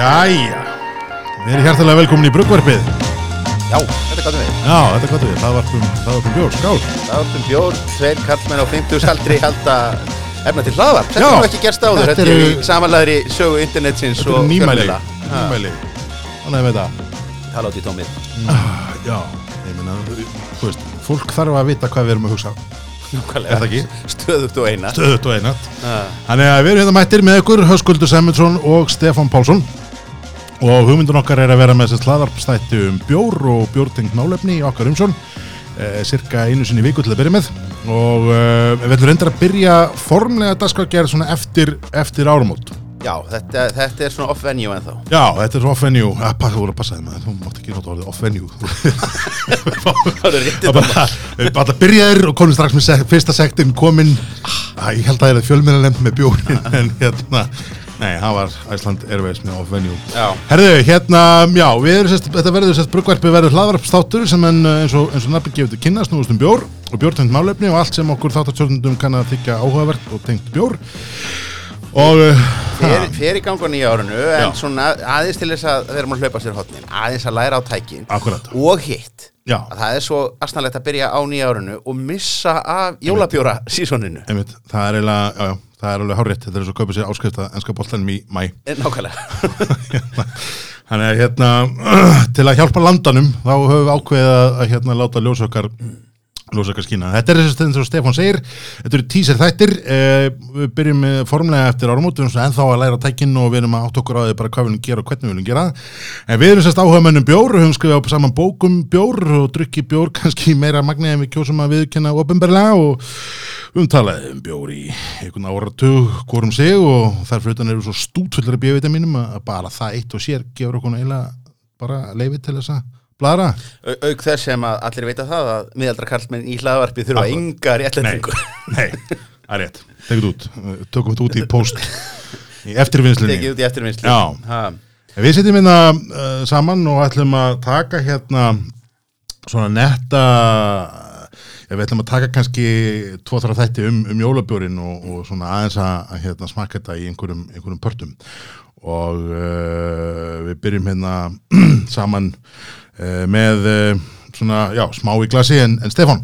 Jæja, við erum hjartalega velkomin í Bruggvarpið Já, þetta gáttum við. Já, þetta gott við, það varpum, það varpum bjór, skál Það vartum bjór, tveir kallmenn á 50 aldri halda efna til hlaðvarp. Þetta er ekki gerst áður, Þetta þetta er í samanlæðri sögu internetsins Þetta og er nýmæli, fjölmiðla. Ha, nýmæli Þannig með þetta Tala út í tómið. Já, ég meina, þú veist, fólk þarf að vita hvað við erum að hugsa. Er? Stöðugt og eina. Stöðut og einat Þannig að við erum hérna mættir með ykkur Höskuldur Semminsson og Stefán Pálsson og hugmyndun okkar er að vera með þessi slaðarpstætti um bjór og bjórtengt málefni í okkar umsjón eh, cirka einu sinni viku til að byrja með. Og eh, við ætlum reyndar að byrja formlega dagskrárgerð svona eftir, eftir áramót. Já, þetta, þetta er svona off-venue en þá. Já, þetta er svo off-venue ah, þú voru að passa þeim, þú mátt ekki nota orðið off-venue Það er réttið Það bara, bara byrjaðir og konum strax með sek, fyrsta sektin komin. Ah, Ég held að það er fjölmenna nefnd með bjórin En hérna, nei, það var Æsland Airways með off-venue Já. Herðu, hérna, já, við erum sérst, þetta verður sérst bruggvarpi verður hlaðvarpstáttur sem en, uh, eins og, eins og nafni gefur til kynna snúðust um bjór og bjórtengt málefni og allt sem okkur þáttartjórnundum kann að þykja áhugavert og tengt bjór og uh, Fer, fer í gangu á nýja árunu, en Já. svona aðeins til þess að við erum að hlaupa sér hotnin, aðeins að læra á tækin Akkurat. og hitt. Já. Að það er svo astnalegt að byrja á nýja árunu og missa af jólabjóra sísoninu. það er eiginlega, já, já, það er alveg hárétt þetta er eins og kaupa sér áskrifta ennska boltanum í mæ Nákvæmlega. Þannig að hérna, til að hjálpa landanum þá höfum við ákveðið að, að hérna, láta ljósökar ljósökar skína. Þetta er þess að Stefán segir, þetta eru tísir þættir eh, við byrjum með formlega eftir erum svona ennþá að læra tækinn og við erum að átt okkur á því bara hvað við viljum gera og hvernig við viljum gera en við erum sérst áhuga mönnum bjór við höfum skrifað upp saman bókum bjór og drukki bjór kannski meira magni en við kjósum að viðkenna ofinberlega og talað um bjór í einhvern áratug hvorum sig og þar fyrir utan eru svo stútfullur af bjövitamínum að bara það eitt og sér gefur okkur bara leiði til þess að bladra Au- auk þess sem að allir veita það að miðaldra karlmenn í hlaðvarpi þurfa Akkurat. enga réttlendingu nei, það er rétt. Tekið út, tökum þetta út í post í eftirvinnslinni tekið út í eftirvinnslu Já. Ha, Við setjum hérna uh, saman og ætlum að taka hérna svona netta ja, við ætlum að taka kannski tvo-þrjá þætti um, um jólabjórin og, og svona aðeins að, hérna, smakka þetta í einhverjum, einhverjum pörtum. Og uh, við byrjum hérna saman uh, með uh, svona, já, smá í glasi en, en Stefán,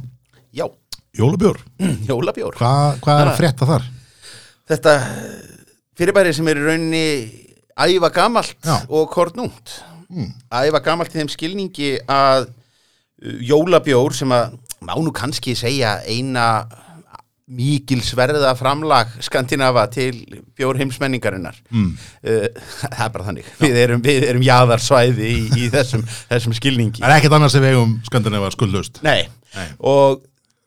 já, jólabjór. Jólabjór. Hva, hvað er að frétta þar? þetta fyrirbæri sem er í rauninni æfa gamalt Já. og kornúnt æfa gamalt í þeim skilningi að uh, jólabjór sem að má nú kannski segja eina mikil sverða framlag Skandinava til bjór heimsmenningarinnar mm. það er bara þannig við erum, við erum jaðarsvæði í, í þessum, þessum skilningi Það er ekkert annars ef við eigum skandinavar skuldlaust Nei. Nei. og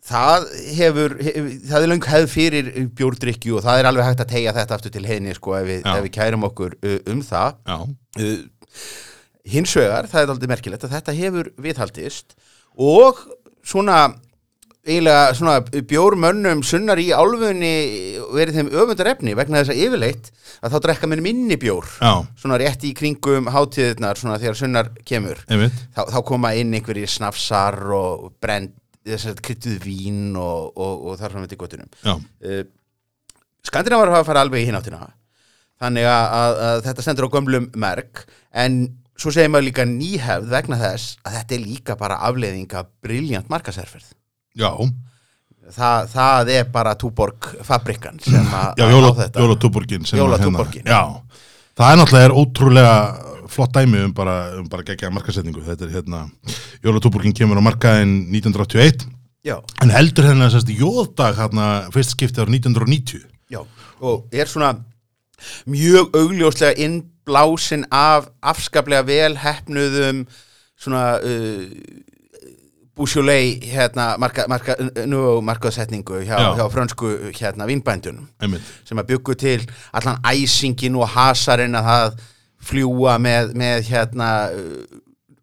það hefur, hefur það er löng hefð fyrir bjórdrykju og það er alveg hægt að tegja þetta aftur til heiðni sko ef við, Já. ef við kærum okkur um það Já, uh, hins vegar, það er aldrei merkilegt að þetta hefur viðhaldist og svona eiginlega svona bjórmönnum sunnar í álfunni verið þeim öfundar efni vegna þess að yfirleitt að þá drekka mér minni bjór já, svona rétt í kringum hátíðirnar svona þegar sunnar kemur. Þá, þá koma inn einhverjir snafsar og brend, þess að kryttuð vín og, og, og þar fram til göttunum. Já, Uh, Skandinavar hafa farið alveg í hináttina þannig að, að, að þetta stendur á gömlum merk en svo segir maður líka nýhefð vegna þess að þetta er líka bara afleiðing af briljant markaserferð. Já. Þa, það er bara túborg fabrikan sem að á þetta. jólatúborgin Jólatúborgin. hérna, Já, það er náttúrulega er ótrúlega flott dæmi um bara, um bara geggja markasetningu Þetta er hérna, jólatúborgin kemur á markaðin 1981 Já, En heldur hérna að jóðdag hérna fyrst skipti árið 1990 já, og er svona mjög augljóslega innblásin af afskaplega vel hefnuðum svona uh, búsjulei hérna marka, marka, nú markaðsetningu hjá, Já. hjá frönsku hérna vínbændunum. Einmitt, sem að byggu til allan æsingin og hasarinn að það fljúa með, með hérna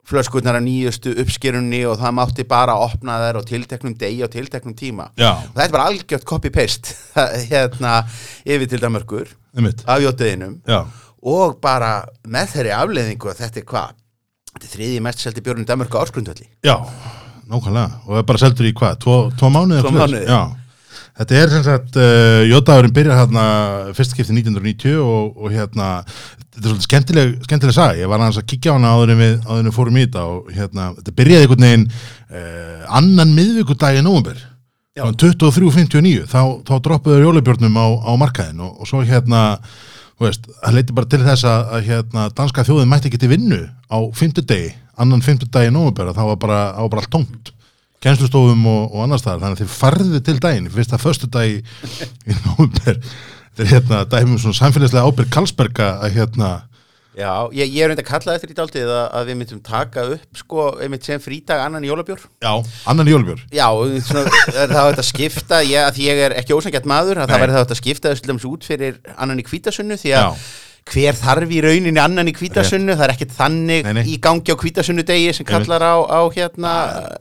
flöskurnar að nýjustu uppskýrunni og það mátti bara opna þær á tilteknum degi og tilteknum tíma. Já, og þetta bara algjört copy-paste hérna yfir til Danmörkur einmitt. af jótiðinum og bara með þeirri afleiðingu að þetta er hvað? Þetta er þriði mest seldi björn í Danmörku áskrundvöldi já, nákvæmlega. Og það er bara seldur í hvað, tvo, tvo mánuði Tvo mánuði. Já, þetta er sem sagt uh, Jóðdagurinn byrjar hérna fyrst skipti 1990 og, og hérna þetta er svolítið skemmtileg, skemmtileg saga, ég var aðeins að kíkja á hana áður en við, áður en við fórum í þetta og hérna, þetta byrjaði einhvern veginn uh, annan miðvíkudag í nóvumber Já. 23.59 þá, þá droppuður jólubjörnum á, á markaðin og, og svo hérna þú veist, það leiti bara til þess að, að hérna, danska þjóðin mætti ekki til vinnu á fimmtudegi, annan fimmtudagi í nóvumber þá var bara, var bara allt tómt. Kennslustofum og, og annars staðar. Þannig að þið farðu til daginn, fyrsta föstu dag í, í nóvumber þetta er hérna dæmum svona samfélagslega ábyrg Karlsberga að hérna Já, ég, ég er reynd að kalla eftir í dáltið að, að við myndum taka upp sko, einmitt sem frídag annan jólabjór. Já, annan jólubjörn Já, svona, það var þetta að skipta? Ég, að ég er ekki ósangjart maður að það væri það að skipta þessu til dæmis út fyrir annan í kvítasunnu því að Já. Hver þarf í rauninni annan í kvítasunnu það er ekkert þannig Nei, nei. í gangi á kvítasunnu sem Einmitt. kallar á, á hérna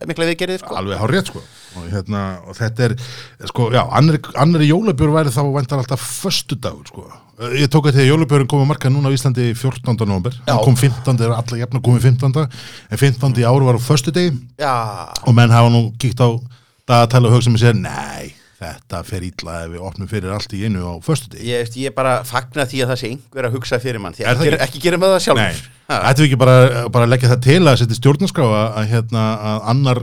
mikla viðgerðið sko. alveg hár rétt sko og, hérna, og þetta er sko, já, annari, annari jólubjörn væri þá væntar alltaf föstudagur sko ég tók að því að jólubjörn komið markað núna á Íslandi 14. november, Já. hann kom 15. er alla jafna komið 15. en 15. í ár var á föstudegi Já, og menn hafa nú kíkt á dagatæla og hugsa með sér, nei þetta fer ítla ef við opnum fyrir allt í einu á föstudegi ég, veist, ég bara fagna því að það sé einhver að hugsa fyrir mann því Er að ekki, ekki? gera með það Ha. ættum við ekki bara, bara að leggja það til að setja stjórnarskrá að, að, hérna, að annar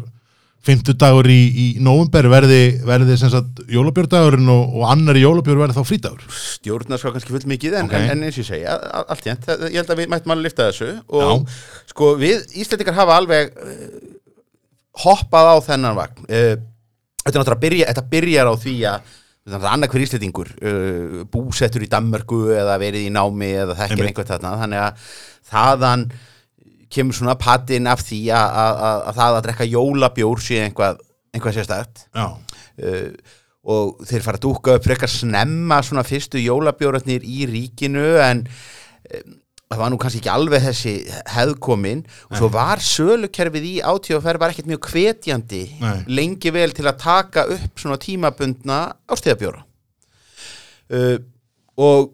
fimmtudagur í, í nóvumber verði, verði sem sagt jólabjörndagurinn og, og annar í jólabjörn verði þá frídagur stjórnar sko kannski full mikið en, Ok. en, en eins og ég segja, allt jænt það- ég held að við mættum alveg lifta þessu og sko við Íslandingar hafa alveg uh, hoppað á þennan vagn uh, þetta er náttúrulega að byrja, þetta byrjar á því að annað hver Íslandingur uh, búsettur í Danmörku eða verið í námi eða þekkir einhvern þarna. Þannig að þaðan kemur svona patinn af því að, að, að, að það að drekka jólabjór sé einhvað, einhvað sérstætt uh, og þeir fara að dúka upp frekar snemma svona fyrstu jólabjórarnir í ríkinu en um, það var nú kannski ekki alveg þessi hefðkomin. Og svo var sölukerfið í átíðaferð var ekkert mjög hvetjandi Nei. lengi vel til að taka upp svona tímabundna ástíðabjóra uh, og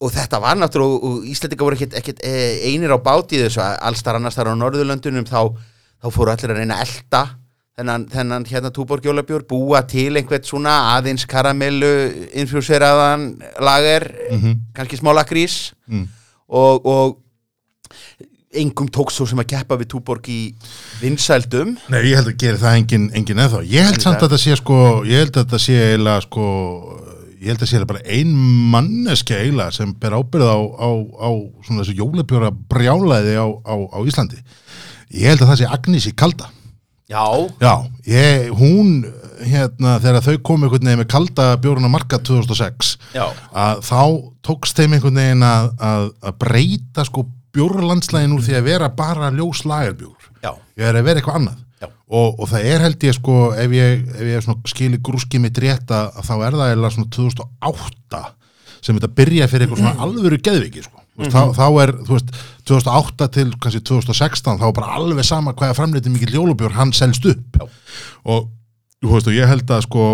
og þetta var náttúrulega og- Íslandika voru ekkert, ekkert eh, einir á báti þessu. Allstar annars þar á Norðurlöndunum þá, þá fóru allir að reyna að elta þennan, þennan hérna túborgjólabjór búa til einhvern svona aðeins karamellu infjúseraðan lager, kannski smá lakrís Mm. Og, og engum tók svo sem að keppa við túborg í vinsældum. Nei, ég held að gera það engin, engin eða ég held samt það- að þetta sé sko ég held að þetta sé eiginlega sko ég held að það sé bara ein manneski eiginlega sem ber ábyrð á, á, á svona þessu jólabjóra brjálæði á, á, á Íslandi. Ég held að það sé Agnes í kalda. Já, Já, ég, hún hérna, þegar þau komu einhvern veginn með kalda bjóruna marka 2006 já, að þá tókst þeim einhvern veginn að, að, að breyta sko bjórlandslægin úr því að vera bara ljós lagerbjór ég er að vera eitthvað annað og, og það er held ég sko ef ég, ef ég svona skili grúski mitt rétt að, þá er það eða svona 2008 sem þetta byrja fyrir eitthvað svona alvöru geðviki sko. mm -hmm. þá, þá er, þú veist, 2008 til kannski 2016 þá er bara alveg sama hvaða framleiti mikið jólubjór hann selst upp Já. og þú veist og ég held að sko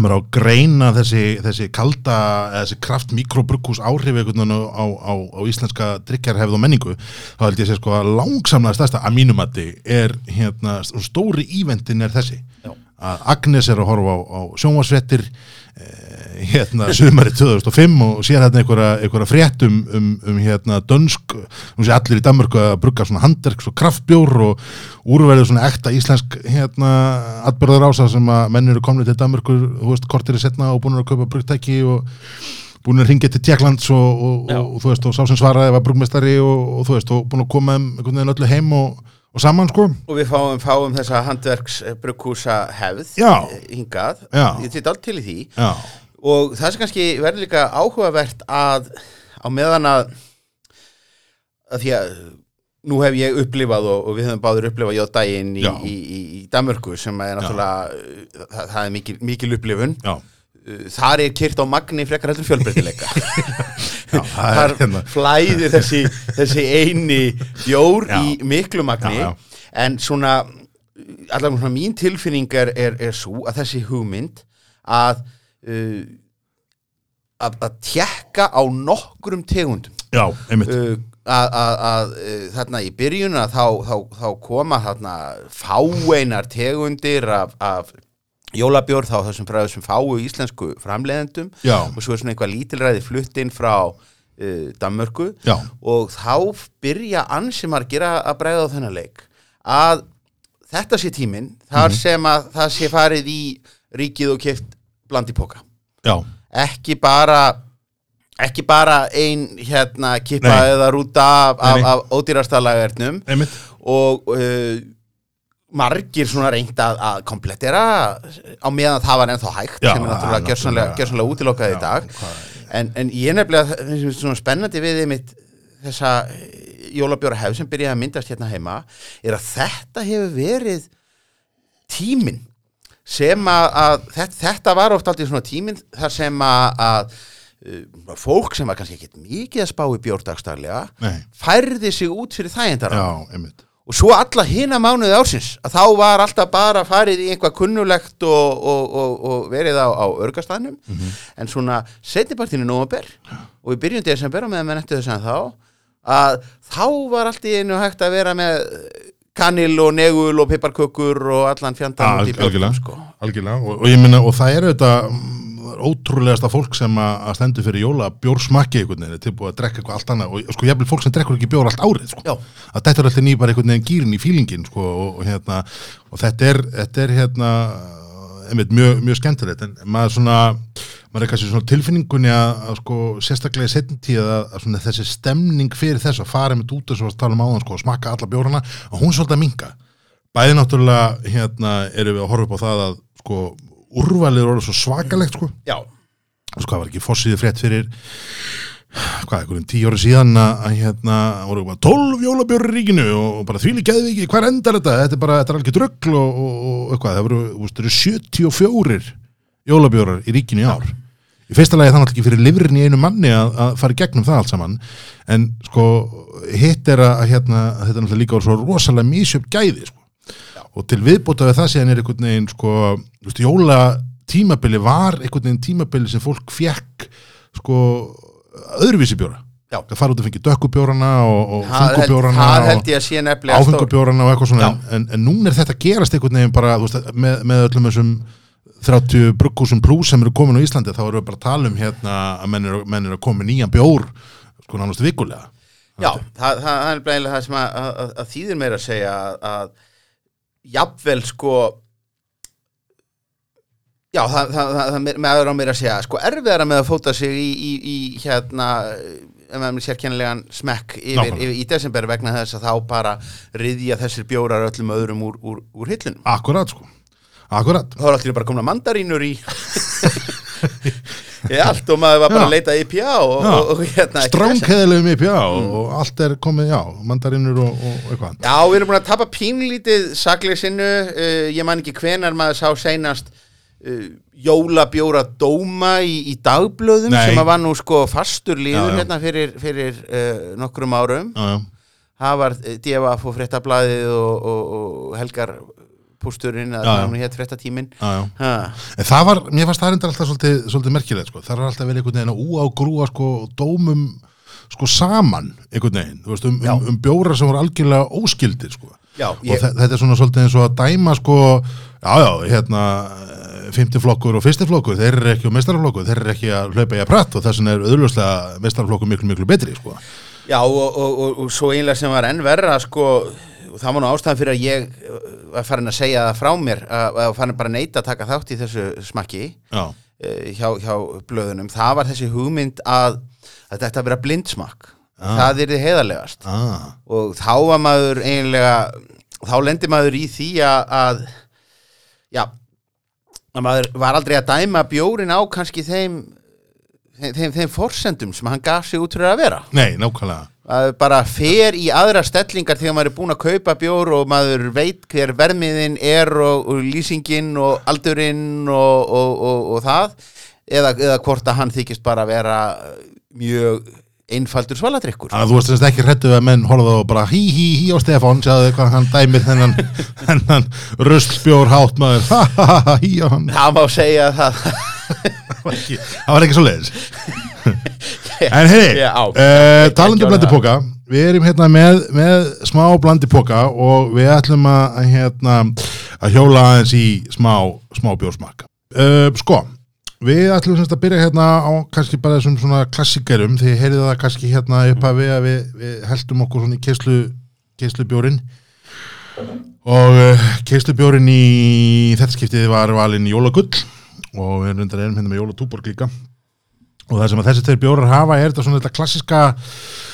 maður á að greina þessi, þessi kalda, þessi kraft mikrobrukkús áhrif einhvern veginn á, á, á, íslenska drikjarhefð og menningu þá held ég að sko að langsamlega stærsta að mínumatti er hérna stóri íventin er þessi Já. að Agnes er að horfa á, á sjónvarsfrettir eh, hérna sumari 2005 og sér hérna einhverja, einhverja frétt um, um, um hérna dönsk hún sé allir í Danmörku að brugga svona handverks og kraftbjór og úrverðu svona ekta íslensk hérna atbyrðar ása sem að menn eru komnið til Danmörku þú veist, kortir er setna og búin að kaupa brugtæki og búin að ringja til Tjekklands og, og, og, og þú veist, og sá sem svaraði var brugmestari og, þú veist, og búin að koma þeim einhvern veginn öllu heim og, og saman sko. Og við fáum, fáum þessa handverksbrukkúsa hefð Já. hingað, Já. ég þetta allt til í því. Já, og það sem kannski verður líka áhugavert að á meðan að að því að nú hef ég upplifað og, og við höfum báður upplifað jóðdægin í, Já. í, í, í Danmörku sem er náttúrulega það, það er mikil, mikil upplifun já, Uh, þar er kyrt á magni frekar heldur fjölbreytileika já þar hérna flæðir þessi, þessi eini bjór Já. í miklu magni Já, já. en svona allavega svona mín tilfinning er, er, er svo að þessi hugmynd að uh, að, að tjekka á nokkrum tegundum. Já, einmitt. Uh, að, að, að uh, þarna í byrjun að þá, þá, þá koma þarna fáeinar tegundir af, af jólabjór þá þessum frá þessum fáu íslensku framleiðendum Já, og svo er svona eitthvað lítilræði flutt inn frá uh, Danmörku. Já, og þá byrja ansi margir að bregða á þennan leik að þetta sé tíminn þar sem að það sé farið í ríkið og keft bland í póka já, ekki bara ekki bara ein hérna kippa Nei. eða rúta af, af, af ódýrastalagernum einmitt. og uh, margir svona reynd að, að komplettera á meðan það var ennþá hægt Já, sem er náttúrulega náttúrulega- gjörsanlega útilokað í dag. en, en ég nefnilega svona spennandi við einmitt þessa jólabjóra hefð sem byrjaði að myndast hérna heima er að þetta hefur verið tíminn sem að, að þetta, þetta var oft aldrei svona tíminn þar sem að, að uh, fólk sem var kannski ekkert mikið að spá í bjórdagstaglega Nei, færði sig út fyrir einmitt. Og svo alla hina mánuði ársins að þá var alltaf bara farið í einhvað kunnulegt og, og, og, og verið á, á örgastæðnum en svona setnipartinu nómabur og í byrjun desember og meðan menn eftir þess að þá að þá var allt í einu hægt að vera með kanil og negul og piparkökur og allan fjandan í algjörlega, sko. algjörlega. Og, og ég minna, og það eru þetta mm, ótrúlegasta fólk sem að stendur fyrir jóla bjórsmakki einhvern veginn, er tilbúið að drekka eitthvað allt annað og sko jafnvel fólk sem drekkur ekki bjór allt árið sko. Að þetta er alltaf ný bara einhvern veginn gýrin í fílingin sko, og, og hérna og þetta er, þetta er hérna einmitt, mjög, mjög skemmtilegt. En maður svona maður er kannski svona tilfinningunni að, að sko sérstaklega í setjum tíð að, að svona þessi stemning fyrir þess að fara með út þess að tala um áðan sko og smakka alla bjórana og hún svolítið að minga bæði náttúrulega hérna erum við að horfa upp á það að sko úrvalið er orðið svo svakalegt sko. Já, sko það var ekki fossiði frétt fyrir hvað, einhverjum tíu ári síðan að, hérna, voru bara 12 jólabjörur í ríkinu og, bara þvíli geði ekki, hvað endar þetta? Þetta er bara, þetta er alveg dröggl og, og, og eitthvað, það voru, veist, það eru 74 jólabjörur í ríkinu í ár. Í fyrsta lagi þannig ekki fyrir livrin í einu manni að, að fara í gegnum það allt saman. En sko, hitt er að, hérna, að þetta er náttúrulega líka svo rosalega mísjöp gæði, sko. Og til viðbúta við það síðan er einhvern veginn sko, þú veist, jóla tímabili var einhvern veginn tímabili sem fólk fekk sko öðruvísi bjóra Já. það fara út að fengi dökkubjórana og, og það og stór- áfengubjórana og eitthvað svona Já. en, en núna er þetta að gerast einhvern veginn bara veist, með, með öllum þessum 30 brugghúsum brú sem eru komin á Íslandi þá erum við bara að tala um hérna að menn eru, menn eru að koma nýjan bjór sko nánast vikulega Já, það, það, það er bæðilega það sem að, að, að þýðir meira að segja að, að jafnvel sko já, það, það, það, það með aðra á meira að segja sko erfiðara með að fóta sig í, í, í hérna ef maður sér kennilegan smekk yfir, yfir í desember vegna þess að þá bara riðja þessir bjórar öllum öðrum úr, úr, úr hillunum. Akkurat sko, akkurat. Þá er allir bara komna mandarínur í. Allt og maður var bara Já. að leita IPA og, og, og hérna strángheðilegum í pjá og, allt er komið, já, mandarinnur og, og eitthvað Já, við erum búin að tapa pínlítið sakleysinu, uh, ég man ekki hvenar maður sá seinast jólabjóra dóma í, í dagblöðum Nei. sem að var nú sko fastur líður hérna fyrir, fyrir uh, nokkrum árum. já, já, Það var uh, DFF og fréttablaðið og, og, og Helgar pústurinn, að var hétt. Ha, En það var, mér fannst það reyndar alltaf svolítið, svolítið merkilegt, sko. Það er alltaf verið einhvern veginn að úágrúa, sko, dómum, sko, saman, einhvern veginn, þú veist, um, um, um bjóra sem voru algjörlega óskildir, sko. já, Og ég, þe- þetta er svona svolítið eins og að dæma, sko, já, já, hérna, fymti flokkur og fyrsti flokkur, þeir eru ekki á meistaraflokkur, þeir eru ekki að hlaupa í að pratt og þess vegna er auðvitað meistaraflokkur miklu, miklu betri, sko. já og, og, og, og svo einlega sem var enn verra sko, það var nú ástæðan fyrir að ég uh, var farin að segja það frá mér að, að farin bara að neita að taka þátt í þessu smakki eh, hjá, hjá blöðunum, það var þessi hugmynd að, að þetta að vera blindsmakk. Það er þið heiðarlegast. Ah, og þá var maður eiginlega þá lendi maður í því að, að já að maður var aldrei að dæma bjórin á kannski þeim þeim, þeim, þeim forsendum sem hann gaf sig út fyrir að vera nei, nákvæmlega. að bara fer í aðra stellingar þegar maður er búinn að kaupa bjór og maður veit hver vermiðin er og, og lýsingin og aldurinn og, og, og, og það eða, eða hvort að hann þykist bara vera mjög einfaldur svaladrykkur Þannig að þú veist ekki hrættu að menn horfðu og bara hí hí hí á Stefán, sjáðu hvað hann dæmir þennan, þennan ruslbjór hátt maður, ha ha ha ha hí á hann. það má segja það Það var ekki, svo leiðis. En hei, á. uh, talandi um blandi póka, við erum hérna með, með smá blandi póka og við ætlum að, að, hérna, að hjóla aðeins í smá, smá bjórsmak. Uh, sko, við ætlum semst að byrja hérna á kannski bara þessum svona klassikerum því heyrið það kannski hérna upp að við að við, við heldum okkur svona í keislu, keislubjórin. Og uh, keislubjórin í þetta skiptið var valinn jólagull og við erum reyndar erum hérna með jólatúborg líka. Og það sem að þessi tveir bjórar hafa er þetta svona þetta klassiska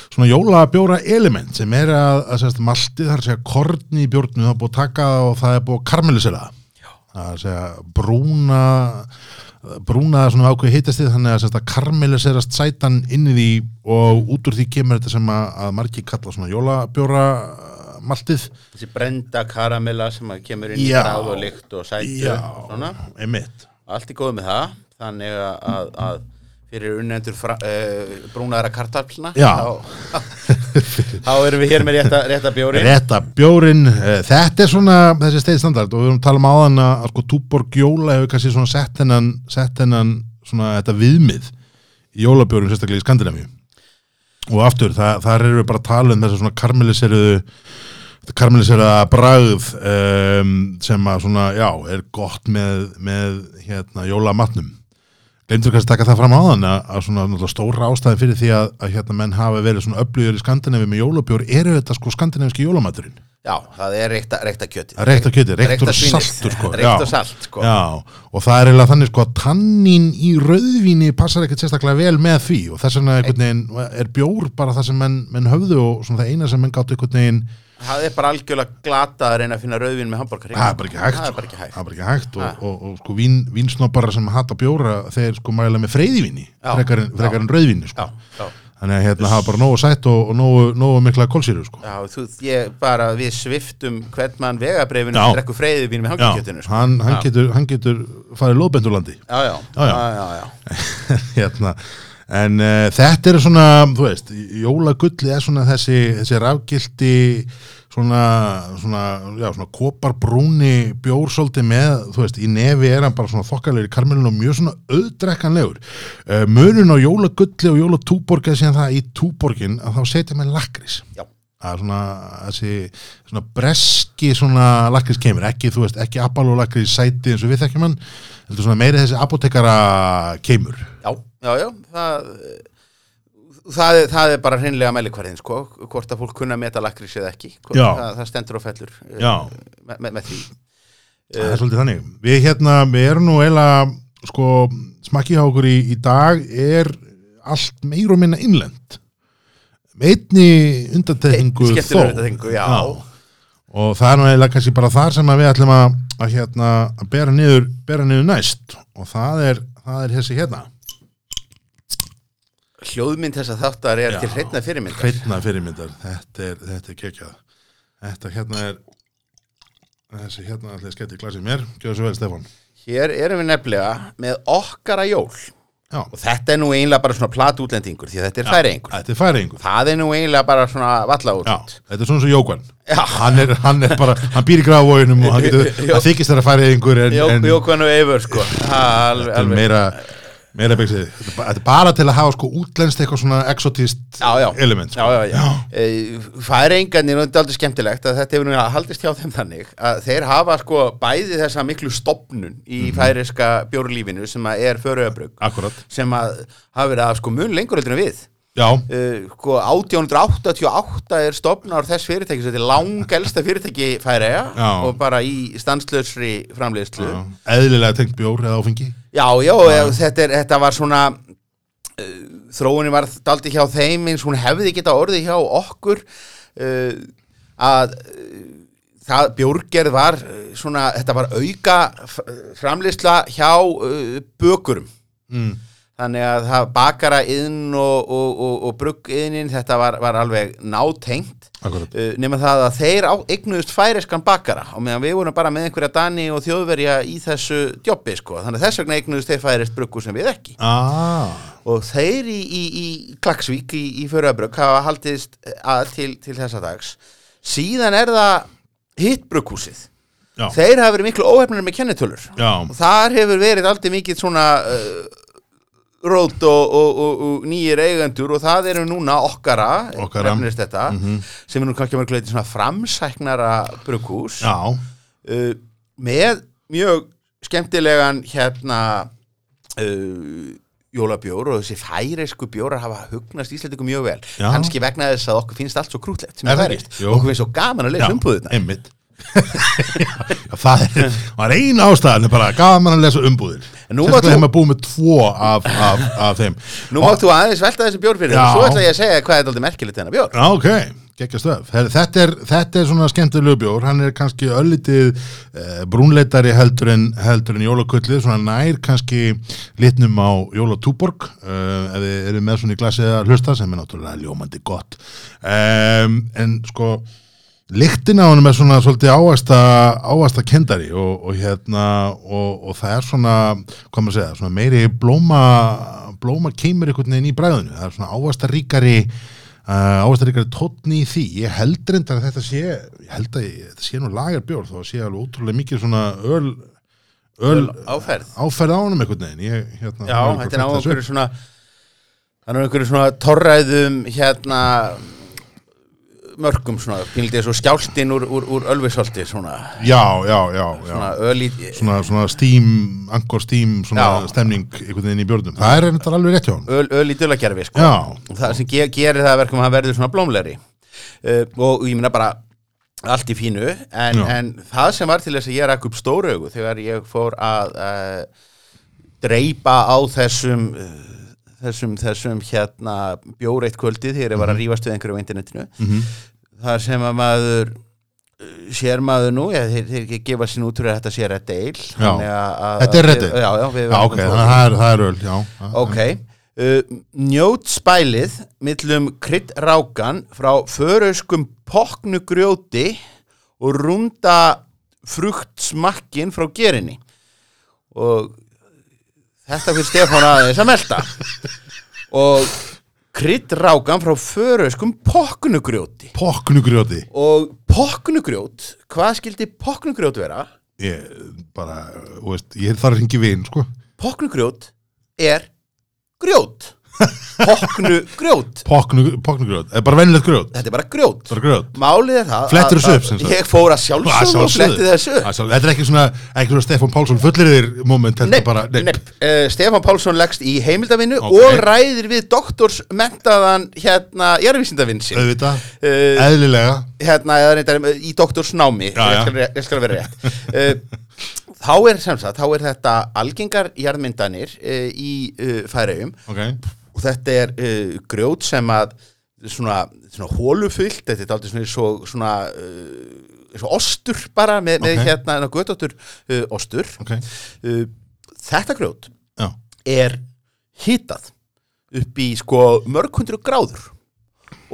svona jólabjóra element sem er að, að sérst, maltið, að segja korni í bjórnu, það er búið að taka og það er búið að karmelisera það er að segja brúna brúna það svona ákveð hitastið þannig að, karmeliserast sætan inn í því og út úr því kemur þetta sem að, að margi kalla svona jólabjóra maltið þessi brenda karamella sem kemur inn í Já. gráð og lykt og sætu og svona, einmitt allt í góð með það þannig að, að, fyrir unnendur uh, brúnaðara kartaflna Já. þá, þá erum við hér með rétta, rétta bjóri Rétta bjórin, eh, þetta er svona þessi steið standard og við erum að tala um áðan að að sko Túborg Jóla hefur kannski svona sett hennan, sett hennan svona þetta viðmið í jólabjórin sérstaklega í Skandinavíu. Og aftur, það, þar erum við bara að tala um þessa svona karmeliseruðu karmeliseraða bragð um, sem að svona, já, er gott með, með hérna jólamatnum glemdur kannski að taka það fram á þann að, svona stóra ástæði fyrir því að, að hérna menn hafa verið svona öflugur í Skandinavíu með jólabjór eru þetta sko skandinavíski jólamaturinn já, það er reykta, kjöti reykta kjöti, reyktur saltur sko. reykt og Já. salt sko. Já, og það er eiginlega þannig sko að tannin í rauðvíni passar ekkert sérstaklega vel með því og þess vegna er bjór bara það sem menn, menn höfðu og svona það eina sem menn gáttu einhvern veginn það er bara algjörlega glata að reyna að finna rauðvin með hambúrgar það er bara ekki hægt, sko. bara ekki hægt bara ekki hægt og, og, og, sko vín, vínsnobbarar sem hata bjóra þeir sko mæla með freyðivíni Já. frekar en, rauðvíni sko. þannig að hérna hafa bara nógu sætt og, og nógu, nógu mikla kólsýru sko. já, þú, ég bara við sviftum hvern mann vegabrefinu Já. og drekku freyði vín með hangikjötinu sko. hann, hann, hann getur farið lóðbendurlandi já, já, Já, já. já, já, já. hérna en uh, þetta er svona, þú veist jólagulli er svona þessi þessi rafgildi svona, svona, já, svona koparbrúni bjór svolítið með, þú veist, í nefi er hann bara svona þokkalegir í karmelinu og mjög svona auðdrekkanlegur. Uh, munun á jólagulli og jólatúborg er síðan það í túborgin að þá setja með lakris. Já. Er svona, þessi, svona breski svona lakris kemur, ekki, þú veist, ekki apal og lakris sæti eins og við þekkjum hann, heldur svona meiri þessi apotekara kemur. já, já, já það, það, er- það er bara hreinlega mælikvarðin sko, hvort að fólk kunna meta lakris eða ekki Já. það, það stendur og fellur eh, Já. með, með, því Það er svolítið þannig. Við hérna, við erum nú eiginlega, sko, smakki hjá okkur í, í dag er allt meir og minna innlend. Með einni undantekningu Einni þó. undantekningu, já. Og það er nú eiginlega kannski bara þar sem við ætlum að, að hérna, að bera niður, bera niður næst. Og það er, það er þessi hérna. Hljóðmynd þess að þáttar er Já. til hreitna fyrirmyndar Hreitna fyrirmyndar. Þetta er, þetta er kekjað. Þetta hérna er, þessi hérna allir skemmt í glasið mér. Gjöðu svo vel, Stefán. hér erum við nefnilega með okkara jól Já. og þetta er nú eiginlega bara svona platútlendingur því þetta er færiengur Þetta er færingur. það er nú eiginlega bara svona valla út Já, þetta er svona svo Jókvann hann hann er bara, hann býr í grafvóinum og hann getur, það þykist þær að en Jókvann og Eivur sko Ha, alveg, þetta er alveg. meira byggsið, þetta er ba- þetta er bara til að hafa sko útlenskt eitthvað svona exotist já, já. element sko. já, já, já. E, færingarnir, og þetta er aldrei skemmtilegt að þetta hefur nú haldist hjá þeim þannig að þeir hafa sko bæði þessa miklu stopnun í Mhm. færiska bjórlífinu sem að er föröðabrug Akkurat, sem að hafa verið að sko mun lengur heldur en við sko 1888 er stopnar þess fyrirtæki þetta er langelsta fyrirtæki færiða Já. og bara í stanslösri framleiðslu eðlilega tengt bjór eða áfengi Já, já. Þetta, er, þetta var svona uh, þróunin var daldi hjá þeim eins hún hefði geta orðið hjá okkur uh, að uh, það bjórgerð var svona, þetta var auka f- framleiðsla hjá uh, bökurum mm. Þannig að það bakara inn og, og, og, og brugg innin þetta var, var alveg nátengt. Uh, nema það að þeir eignuðust færiskan bakara og meðan við vorum bara með einhverja dani og þjóðverja í þessu djobbi sko, þannig að þess vegna eignuðust þeir færist bruggu sem við ekki. Ah, og þeir í, í, í Klagsvík í, í Föruabrugg hafa haldist að til, til þessa dags. Síðan er það hitt brugghúsið. Já, þeir hafa verið miklu óhefnir með kennitölur. Já, og þar hefur verið aldrei mikið svona uh, rót og, og, og, og nýjir eigendur og það eru núna okkara, Okkara. þetta sem er nú kannski að vera gleiti svona framsæknara brugghús. Já, uh, með mjög skemmtilegan hérna uh, jólabjór og þessi færeisku bjórar hafa hugnast Íslandingum mjög vel. Kannski vegna þess að okkur finnst allt svo krútlegt sem Er? Jú. okkur finnst svo gaman að lesa Já, það er, var eina ástæðan bara gaman að lesa umbúðir. Sérstaklega þú- hefum að búið með tvo af, af, af þeim. Nú máttu aðeins velta þessi bjór fyrir og svo ætla ég að segja hvað er aldrei merkilegt þennan bjór. Já, ok, geggja stöf þetta, er, þetta er svona skemmtilegu bjór. Hann er kannski öllitið eh, brúnleitari heldur en, heldur en jólakullið, svona nær kannski litnum á jólatúborg eh, ef þið eru með svona í glasið að hlusta sem er náttúrulega ljómandi gott. Um, en sko Lyktin á honum er svona svolítið ávasta kendari og, og hérna og, og það er svona, hvað maður segja, svona meiri blóma, blóma keimur einhvern veginn í bræðinu, það er svona ávasta ríkari, uh, ávasta ríkari tónni í því, ég held reyndar að þetta sé, ég held að ég, þetta sé nú lagarbjór þó að sé alveg ótrúlega mikið svona öl, öl, áferð áferð á honum einhvern veginn, ég, hérna, Já, þetta er á einhverju svona þannig á einhverju svona torræðum hérna mörgum svona, pínlítið svo skjálstinn úr, úr, úr ölvisholti svona, Já, já, já, já. svona öl í svona, svona steam, angor steam svona Já. stemning einhvern veginn í björnum það er þetta alveg rétt hjá hann öl, í dulagerfi sko. Það sem ge gerir það að verkum að hann verður svona blómlegri uh, og ég minna bara allt í fínu en, en það sem var til þess að ég rak upp stóru augu þegar ég fór að uh, dreipa á þessum uh, þessum, þessum hérna bjóreitt kvöldið þegar ég var að rífast við einhverju á internetinu. Mhm. þar sem að maður sér maður nú, ég, þeir, þeir gefa sín út fyrir að þetta sé Red Ale þannig að- að- Þetta er Red Ale? Já, já, já ok, það er, það er öl já, já, Ok, uh, njót spælið millum kryddrákan frá föröskum poknugrjóti og runda fruktsmakkin frá gerinni. Og þetta fyrir Stefán aðeins að melta. Og kryddrákan frá föröskum poknugrjóti Pokknugrjóti? Og poknugrjót, hvað skildi poknugrjót vera? ég bara, þú veist, ég þarf ringi vin sko, Poknugrjót er grjót Poknugrjót Pokknu- pokknugrjót er bara venilegt grjót, Þetta er bara grjót. Bara grjót. Málið er það Flettur þessu upp, sem sagt? Ég fór að sjálfsögðu og fletti þessu upp. Að sjálfsögðu. þetta er ekki svona, ekki svona Stefán Pálsson fullir moment, þetta Nei, er bara, nei. Uh, Stefán Pálsson leggst í heimildavinnu Ok. og ræðir við doktorsmentaðan hérna, jarðvísindavinn sin auðvitað, uh, eðlilega. hérna, eða reyndar, í doktorsnámi Já, já. ég skal, ég skal vera rétt. Uh, þá er sem sagt, þá er þetta algengar jarðmyndanir uh, í uh, færiðum ok, og þetta er uh, grjót sem að svona, svona hólufyllt þetta er aldrei svona, svo, svona svo ostur bara með, með Ok. hérna göttóttur ostur. Ok. Uh, þetta grjót já, er hitað upp í sko mörg hundru gráður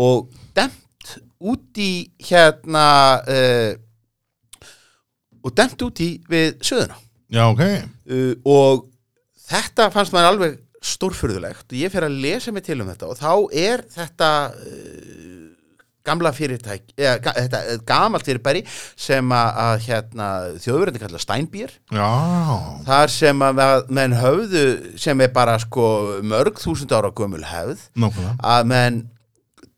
og demt út í hérna og demt út í við söðuna. Já, ok. Uh, og þetta fannst maður alveg stórfurðulegt. Og ég fer að lesa mig til um þetta og þá er þetta uh, gamla fyrirtæk eða, ga, þetta er gamalt fyrirbæri sem að, að hérna, þjóðverðin kalla já, þar sem að menn höfðu sem er bara sko mörg þúsund ára gömul hefð nákvæmlega. að menn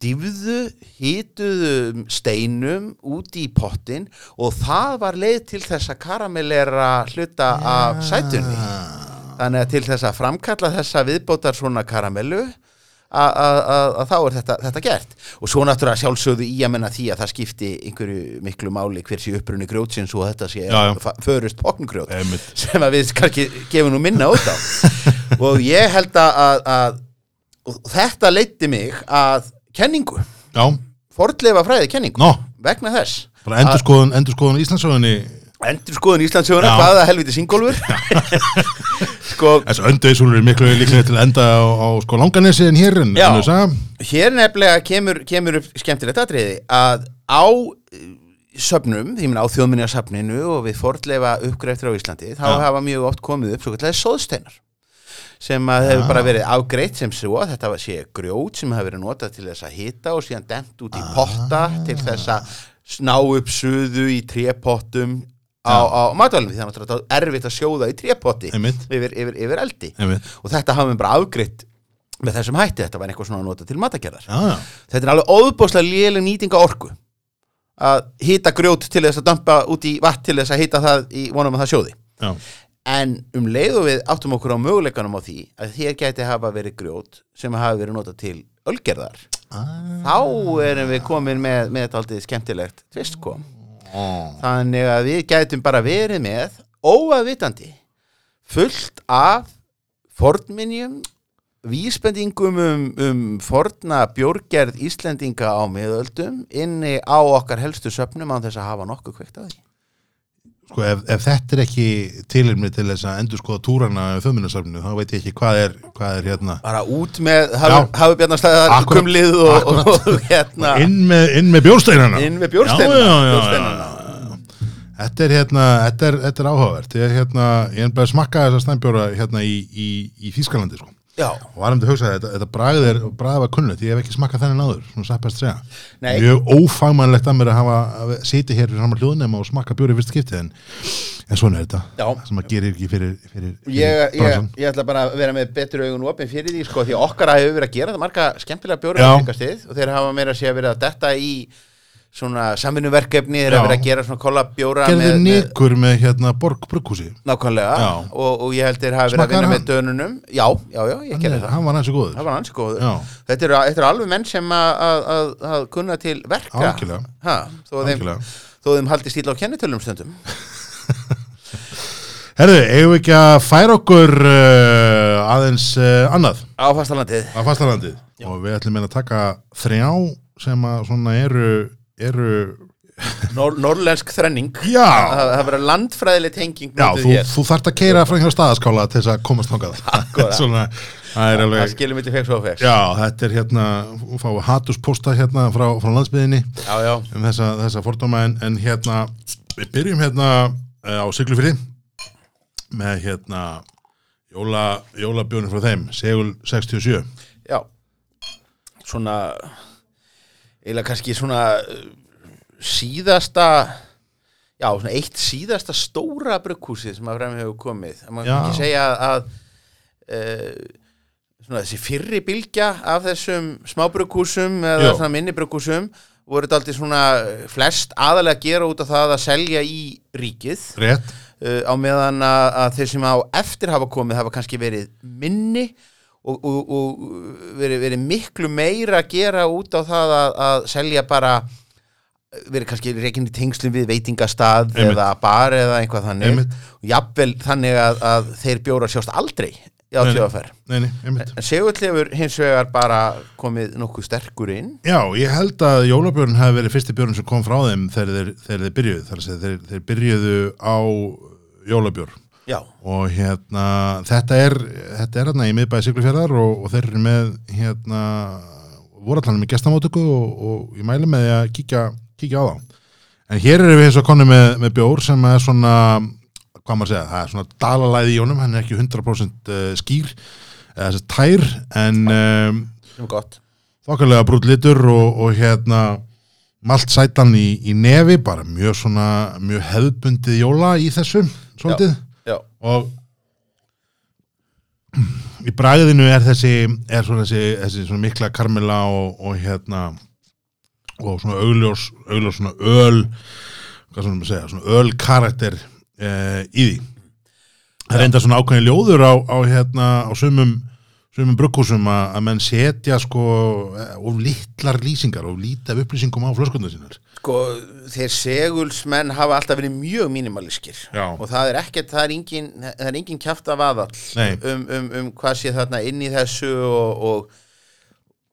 dýfðu, hýtuðu steinum út í pottin og það var leið til þess að karamellera hluta af sætunni. Þannig að til þess að framkalla þessa viðbótar svona karamellu að- að að- að þá er þetta, þetta gert. Og svo náttúrulega sjálfsögðu í að menna því að það skipti einhverju miklu máli hver sé upprunni grjótsins og þetta sé Já, já. förust pokngrjót sem að við kannski gefum nú minna út á. Og ég held að, að, að þetta leiddi mig að kenningu, já, fordleifa fræði kenningu. Nó, vegna þess bara endur skoðun endur skoðun Íslandsögunni endur skoðun Íslandsöguna, Já. hvaða helviti singólfur sko, þessu önduðisúlur er miklu líklega til að enda á, á sko langanesi en hér en Já. en þess að hér nefnilega kemur, kemur upp skemmtilegt atriði að á eh, söfnum, því minna á þjóðminniasafninu og við fordleifa uppgreiftir á Íslandi þá hafa mjög oft komið upp svo kallega sóðsteinar sem að hefur bara verið afgreitt sem svo að þetta sé grjót sem hefur verið notað til þess að hita og síðan demt út í potta til þess að sná upp suðu í trépottum á, á matvælum því þannig að þetta er erfitt að sjóða í trépotti yfir, yfir, yfir eldi. Einmitt, og þetta hafum við bara afgreitt með þessum hætti, þetta var eitthvað svona að nota til matagerðar þetta er alveg óðbóðslega léleg nýtinga orku að hita grjót til þess að dömpa út í vatn til þess að hita það í vonum að það sjóði. Já, en um leið og við áttum okkur á möguleikanum á því að þér gæti hafa verið grjót sem hafi verið notað til ölgerðar ah. þá erum við komin með, með þetta aldrei skemmtilegt tvist kom þannig að við gætum bara verið með óaðvitandi fullt af fornminjum vísbendingum um, um forna bjórgerð Íslendinga á miðöldum inni á okkar helstu söpnum á þess að hafa nokkuð kveikt að því Sko ef, ef þetta er ekki tilirmi til þess að endur skoða túrana á þjóðminnarsafninu þá veit ég ekki hvað er, hvað er hérna. Bara út með hafi bjarnastæðar Akkurat. kumlið og, og, og hérna. Inn með, inn með bjórsteinana. Inn með já. Þetta er hérna, þetta er, þetta er áhugavert. Ég er hérna, ég er bara að smakka þessa stænbjóra hérna í, í, í Þýskalandi sko já, og varum til að hugsa þetta, þetta bragð er bragð var kunnlegt, ég hef ekki smakkað þennan áður svona sappast segja, Nei. mjög ófagmannlegt að mér að hafa að sitja hér í saman hljóðnema og smakka bjóri fyrst skipti en, en svona er þetta, Já. sem að gerir ekki fyrir, fyrir, fyrir ég, ég, bransann. ég ætla bara að vera með betur augun opin fyrir því sko, því okkar hefur verið að gera það marga skemmtilega bjóri Já. á fengastið og þeir hafa meira að sé að verið að detta í svona samvinnuverkefni þeir hafa verið að gera svona kollabjóra gerði með, með með hérna Borg Brugghúsi. Nákvæmlega. Og, og ég held þeir hafa verið að vinna hann? með dönunum. Já, já, já, ég gerði það. hann var næstu góður. Var ansi góður. Þetta eru, eru alveg menn sem að, að, að, að kunna til verka. Ha, þó, að þeim, að þeim haldi stíl á kennitölum stundum. Herðu, eigum við ekki að færa okkur uh, aðeins uh, annað? Á fastalandið. Á fastalandið. Og við ætlum meina að taka þrjá sem að svona eru, eru Nor Norlensk þrenning. Já. það það verður landfræðileg tenging Já, þú, þú þarft að keira frá hjá staðaskála til þess að komast Akkúrat. Svona, það er það alveg skilur mitt í feks og feks Já, þetta er hérna, hún fá hatusposta hérna frá, frá landsbyðinni já, já, um þessa, þessa fordóma en, en hérna, við byrjum hérna uh, á Siglufyrði með hérna jóla, jólabjónin frá þeim, Segul 67 já. Svona eiginlega kannski svona uh, síðasta já, svona eitt síðasta stóra brugghúsi sem að fremur hefur komið má Já. ekki segja að, að uh, svona þessi fyrri bylgja af þessum smábrugghúsum eða Já. svona minni brugghúsum voru þetta aldrei svona uh, flest aðalega að gera út af það að selja í ríkið Rétt, uh, á meðan að, að þeir sem á eftir hafa komið hafa kannski verið minni og, og, og verið, verið miklu meira að gera út á það að, að selja bara verið kannski reikinni tengslum við veitingastað Einmitt. eða bar eða einhvað þannig Einmitt. og jafnvel þannig að, að þeir bjóra sjást aldrei á Nei, nei. tjóðaferð nei, nei, einmitt en Segull hefur hins vegar bara komið nokkuð sterkur inn Já, ég held að jólabjörn hafi verið fyrsti björn sem kom frá þeim þegar þeir, þegar þeir byrjuðu þar að segja, þeir, þeir byrjuðu á jólabjörn já, og hérna þetta er, þetta er hérna í miðbæði Siglufjörðar og, og þeir eru með hérna voru allan með gestamótöku og, og ég mæli með því að kíkja, kíkja á þá. En hér erum við eins og konni með, með bjór sem er svona hvað maður segja, það er svona dalalæði í honum hann er ekki 100% eh, skýr eða þessi tær en um, gott. þokkarlega brútt litur og, og hérna malt sætan í, í nefi bara mjög svona, mjög hefðbundið jóla í þessu, svolítið. Já, og í bræðinu er þessi er svona þessi, þessi svona mikla karmela og, og hérna og svona augljós, augljós svona öl hvað svona maður segja, svona öl karakter e, í því. Það er enda svona ákveðin ljóður á, á hérna á sumum sumum brugghúsum að, að menn setja sko eh, of litlar lýsingar og lítið af upplýsingum á flöskundar sínar sko, þeir segulsmenn hafa alltaf verið mjög mínimalískir og það er ekkert, það er engin, það er engin kjafta vaðall Nei. um, um, um hvað sé þarna inn í þessu og, og,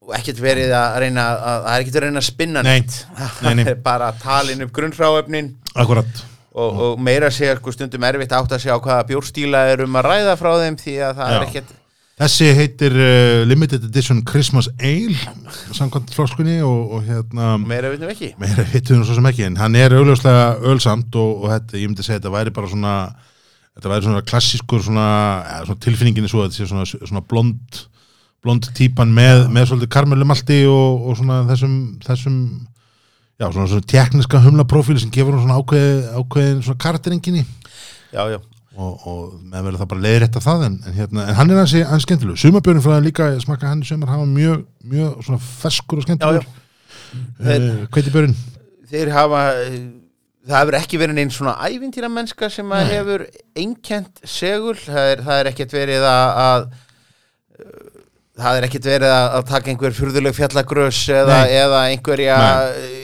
og ekkert verið að reyna að, það er ekkert verið að reyna að spinna Nei. neitt Nei, nei. er bara að talin upp grunnfráöfnin Akkurat og, og meira að segja sko, stundum erfitt átt að segja á hvaða bjórstíla er um að ræða frá þeim því að það er Já. ekkert Þessi heitir uh, Limited Edition Christmas Ale samkvæmt floskunni og, og hérna meira vitum við ekki. Meira hittum við svo sem ekki en hann er augljóslega ölsamt og, og þetta, ég myndi segja þetta væri bara svona þetta væri svona klassískur svona, ja, svona tilfinninginni svo að þetta sé svona, svona blond blond típan með, með svolítið karmelumalti og, og svona þessum þessum já, svona, svona tekniska humlaprófíli sem gefur hún svona ákveð, ákveðin svona karakterenginni já, já, og, og með verður það bara leiðrétta það en, en, hérna, en hann er hansi, hans skemmtilegu sumabjörn frá það líka, ég smakka hann í sumar hann var mjög, mjög svona ferskur og skemmtilegur. Uh, hveitibjörn þeir hafa það hefur ekki verið neinn svona ævintýra mennska sem að hefur einkent segul, það er, það er ekkert verið að, að uh, það er ekkert verið að, að taka einhver furðuleg fjallagrös eða, Nei. eða einhverja tveggja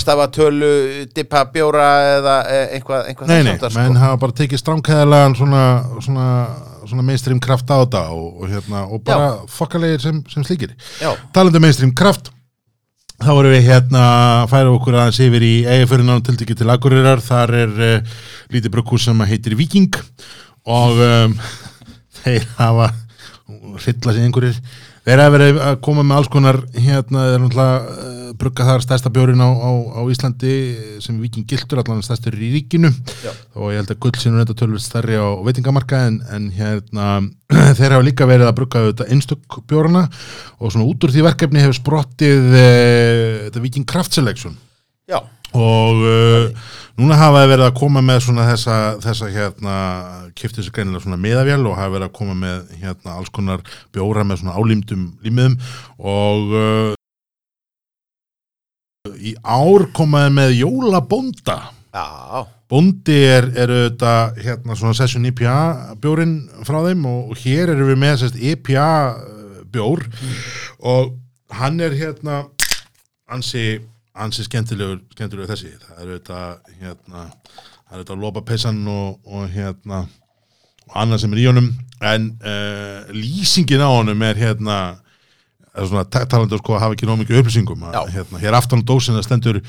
stafa tölu, dippa bjóra eða eh, einhvað, Nei, nei, háttar, menn hafa bara tekið stránkæðilegan svona, svona, svona mainstream kraft á þetta og, og, hérna, og bara fokkalegir sem, sem slíkir. Já, Talandi um mainstream kraft, þá erum við hérna að færa okkur aðeins yfir í eigafyrirnáðum tiltekið til Akureyrar, þar er uh, lítið brugghús sem heitir Viking og um, þeir hafa hrilla sig einhverjir þeir hafa verið að koma með alls konar hérna, þeir náttúrulega uh, brugga þar stærsta bjórin á, á, á Íslandi sem Viking gildur, allan stærstur í ríkinu. Já. og ég held að gull sinu þetta tölvist stærri á veitingamarka en, en hérna þeir hafa líka verið að brugga þetta einstök bjórana. Og svona út úr því verkefni hefur sprottið e, þetta Viking Craft Selection. Já, og uh, núna hafa þeir verið að koma með svona þessa, þessa hérna, kiptið sér greinilega svona miðavél og hafa verið að koma með hérna alls konar bjóra með svona álímdum límiðum. Og uh, í ár komaði með jólabónda já, Bóndi er, er auðvitað hérna svona session IPA bjórin frá þeim og, hér erum við með sérst IPA uh, bjór. Og hann er hérna ansi, ansi skemmtilegur, skemmtilegur þessi, það er auðvitað hérna, það er auðvitað lopapessan og, og hérna og annað sem er í honum. En uh, lýsingin á honum er hérna það er svona ta- talandi um sko að hafa ekki nóg mikið upplýsingum. Að, hérna, hér aftan á dósina stendur uh,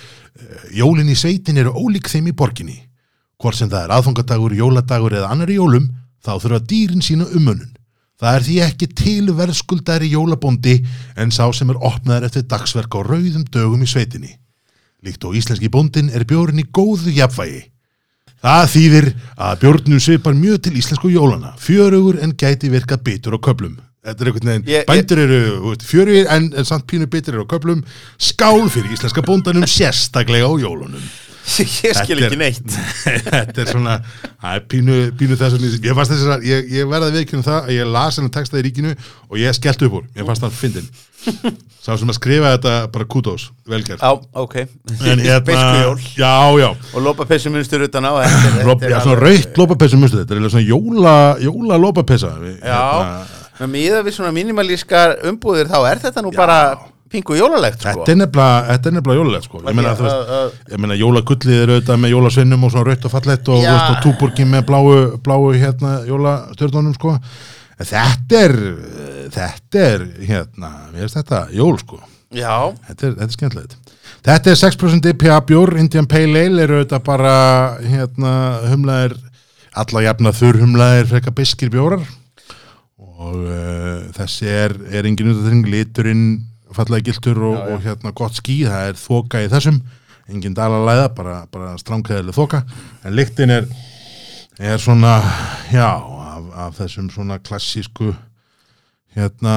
jólin í sveitin eru ólík þeim í borginni. Hvort sem það er aðfangadagur, jóladagur eða annar í jólum, þá þurfa dýrin sína umönnun. Það er því ekki til verðskuldari jólabóndi en sá sem er opnaður eftir dagsverk á rauðum dögum í sveitinni. Líkt og íslenski bóndin er bjórn í góðu jafnvægi. Það þýðir að bjórnum svipar mjög til íslensku jólana, fjörugur en gæti virkað bitur á köplum. Þetta er einhvern veginn, bændur eru fjörugir en, en samt pínu bitur á köplum, skál fyrir íslenska bóndanum sérstaklega á jólunum. ég skil Þetta er- ekki neitt. þetta er svona það er pínu, pínu þess að ég, fannst þess að, ég, ég verði að viðkynna það að ég las hennar textaði í ríkinu og ég skellt upp úr. Ég fannst hann fyndin sá sem að skrifa þetta bara kútós, velgerð Já, ok. En hérna, Beiskujól já, já. Og lópapessu munstur utan á Lop, já, svona raukt lópapessu mustu þetta er svona jóla, jóla lópapessa Já, hérna, með miða við svona minimalískar umbúðir þá er þetta nú bara pingu jólalegt sko. þetta er nefnilega er jólalegt sko. Ég meina, veist, að- ég meina jólagullið er auðvitað með jólasvinnum og svona raukt og fallett og, og túborgin með bláu, bláu hérna jólastjörnunum sko. Þetta er þetta er hérna við veist þetta, jól sko. Já, þetta er, þetta er skemmtilegt. Þetta er 6% IPA bjór, Indian Pale Ale eru auðvitað bara hérna humlaðir, alla jafna þurr humlaðir freka biskir bjórar. Og uh, þessi er, er engin undanþring, liturinn fallega giltur og, Já, já. og hérna gott ský, það er þoka í þessum. Engin dalalæða, bara, bara stránkæðileg þoka, en lyktin er er svona já, af, af þessum svona klassísku hérna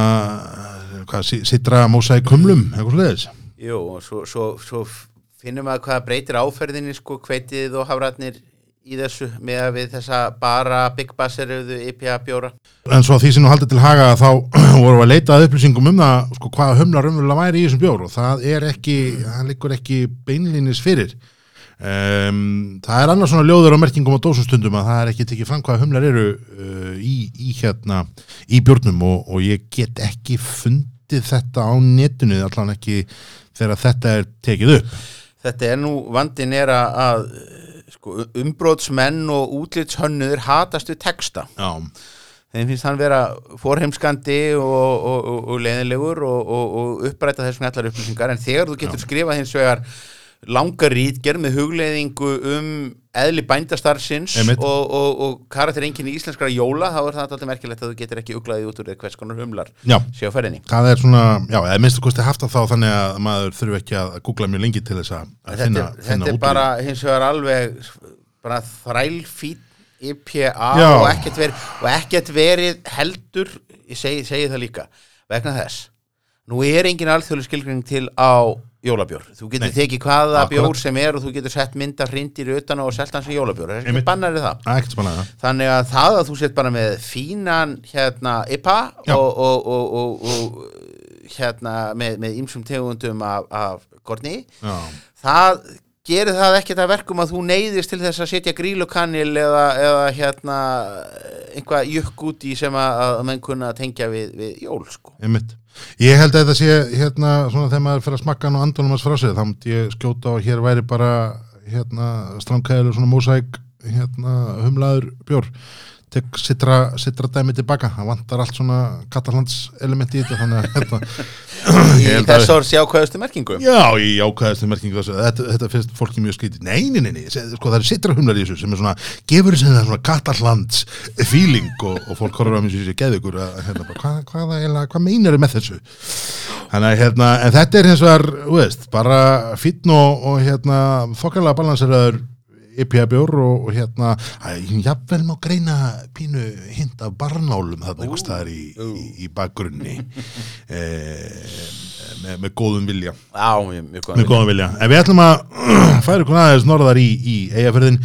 hvað, si- sitra mósæk kumlum, eitthvað sliðis jú, og svo, svo, svo finnum við hvað breytir áferðinni sko, hveitið og hafratnir í þessu með að við þessa bara Big Bass eruðu IPA bjóra? En svo því sem nú haldið til haga þá vorum við að leita að upplýsingum um það sko, hvaða humlar umverulega væri í þessum bjór og það er ekki, það liggur ekki beinlínis fyrir. Um, það er annars svona ljóður á merkingum á dósumstundum að það er ekki tekið fram hvaða humlar eru uh, í, í hérna í bjórnum og, og ég get ekki fundið þetta á netinu allan ekki þegar þetta er tekið upp. Þetta er nú, vandin er að sko, umbrótsmenn og útlitshönnuður hatast við texta. Já, þeim finnst hann vera forheimskandi og, og, og, og leiðilegur og, og, og uppræta þessum allar upplýsingar. En þegar þú getur skrifað hins vegar langar rítgerð með hugleiðingu um eðli bændastarfsins og, og, og karakter enginn í íslenskara jóla þá er það alltaf merkilegt að þú getur ekki uglaðið út úr hvers konar humlar já. sé á ferðinni. Það er svona, já, eða minnstu kosti haft það þá þannig að maður þurfi ekki að googla mjög lengi til þess að þetta, finna, er, finna þetta út er úr bara hins vegar alveg bara þrælfít IPA Já. og ekkert, verið, og ekkert verið heldur ég segi, segi það líka vegna þess. Nú er engin alþjóðlega skilgring til á jólabjór þú getur tekið hvaða Akkurat. bjór sem er og þú getur sett mynda hrindir utan og selt hans í jólabjór það er ekki Einmitt. bannar það ekkert þannig að það að þú sett bara með fínan hérna IPA og, og, og, og, og hérna með, með ýmsum tegundum af, af gorni Já, það gerir það ekki þetta verkum að þú neyðist til þess að setja grílukanil eða, eða hérna einhvað jökk út í sem að, að menn kunna tengja við, við jól sko. Einmitt. Ég held að þetta sé hérna svona þegar maður fyrir að smakka og andunum hans frá sig þá myndi ég skjóta og hér væri bara hérna stránkæðileg svona mósæk hérna humlaður bjór tek sitra, sitra dæmi tilbaka það vantar allt svona katalans element í þetta þannig að hérna, í held að- þess árs jákvæðustu merkingu? Já, í ákvæðastu merkingu þetta, þetta finnst fólki mjög skrítið. Nei, nei, nei, sko það er sitra humlar í þessu sem er svona, gefur þessu það svona katalans feeling og, og fólk horfður á mér sem sé geðu ykkur að hérna hvað, hvað, hvað meinar með þessu? Þannig að hérna, þetta er hins vegar, þú veist, bara fínn og, og hérna þokkalega balanseraður IPA bjór og, og hérna, jafnvel má greina pínu hint af barnálum þarna einhvers staðar í, í, í bakgrunni. E, með, með góðum vilja. Já, mjög, mjög með góðan góðum vilja. En við ætlum að færa ykkur aðeins norðar í, í eigafyrðin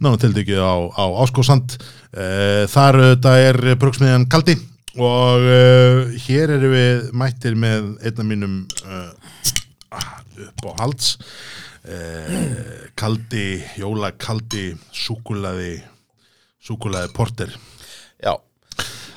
nána tildekið á, á Áskósand uh, þar þetta er brugsmiðjan Kaldi og uh, hér erum við mættir með einna mínum uh, upp á halds uh, Kaldi, jóla Kaldi súkulaði súkulaði porter. Já,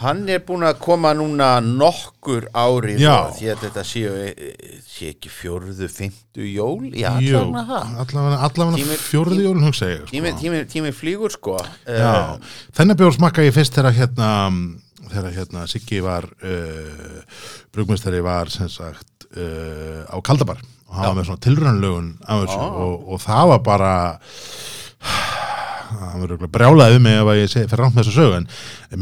hann er búin að koma núna nokkur ári Já. því að þetta séu eh, sé ekki fjórðu, fymtu jól? Já, allavega Tími- fjórði jólun hugsa ég sko. Tími, tími, tími flýgur sko. Já, Eh, þennan bjór smakka ég fyrst þegar hérna þegar hérna Siggi var uh, brugmestari var sem sagt uh, á Kaldabar og hann var með svona tilrönnlögun af þessu Já. og, og það var bara hann verður örugglega brjálaði við mig ef ég fyrir rámt með þessu sögu en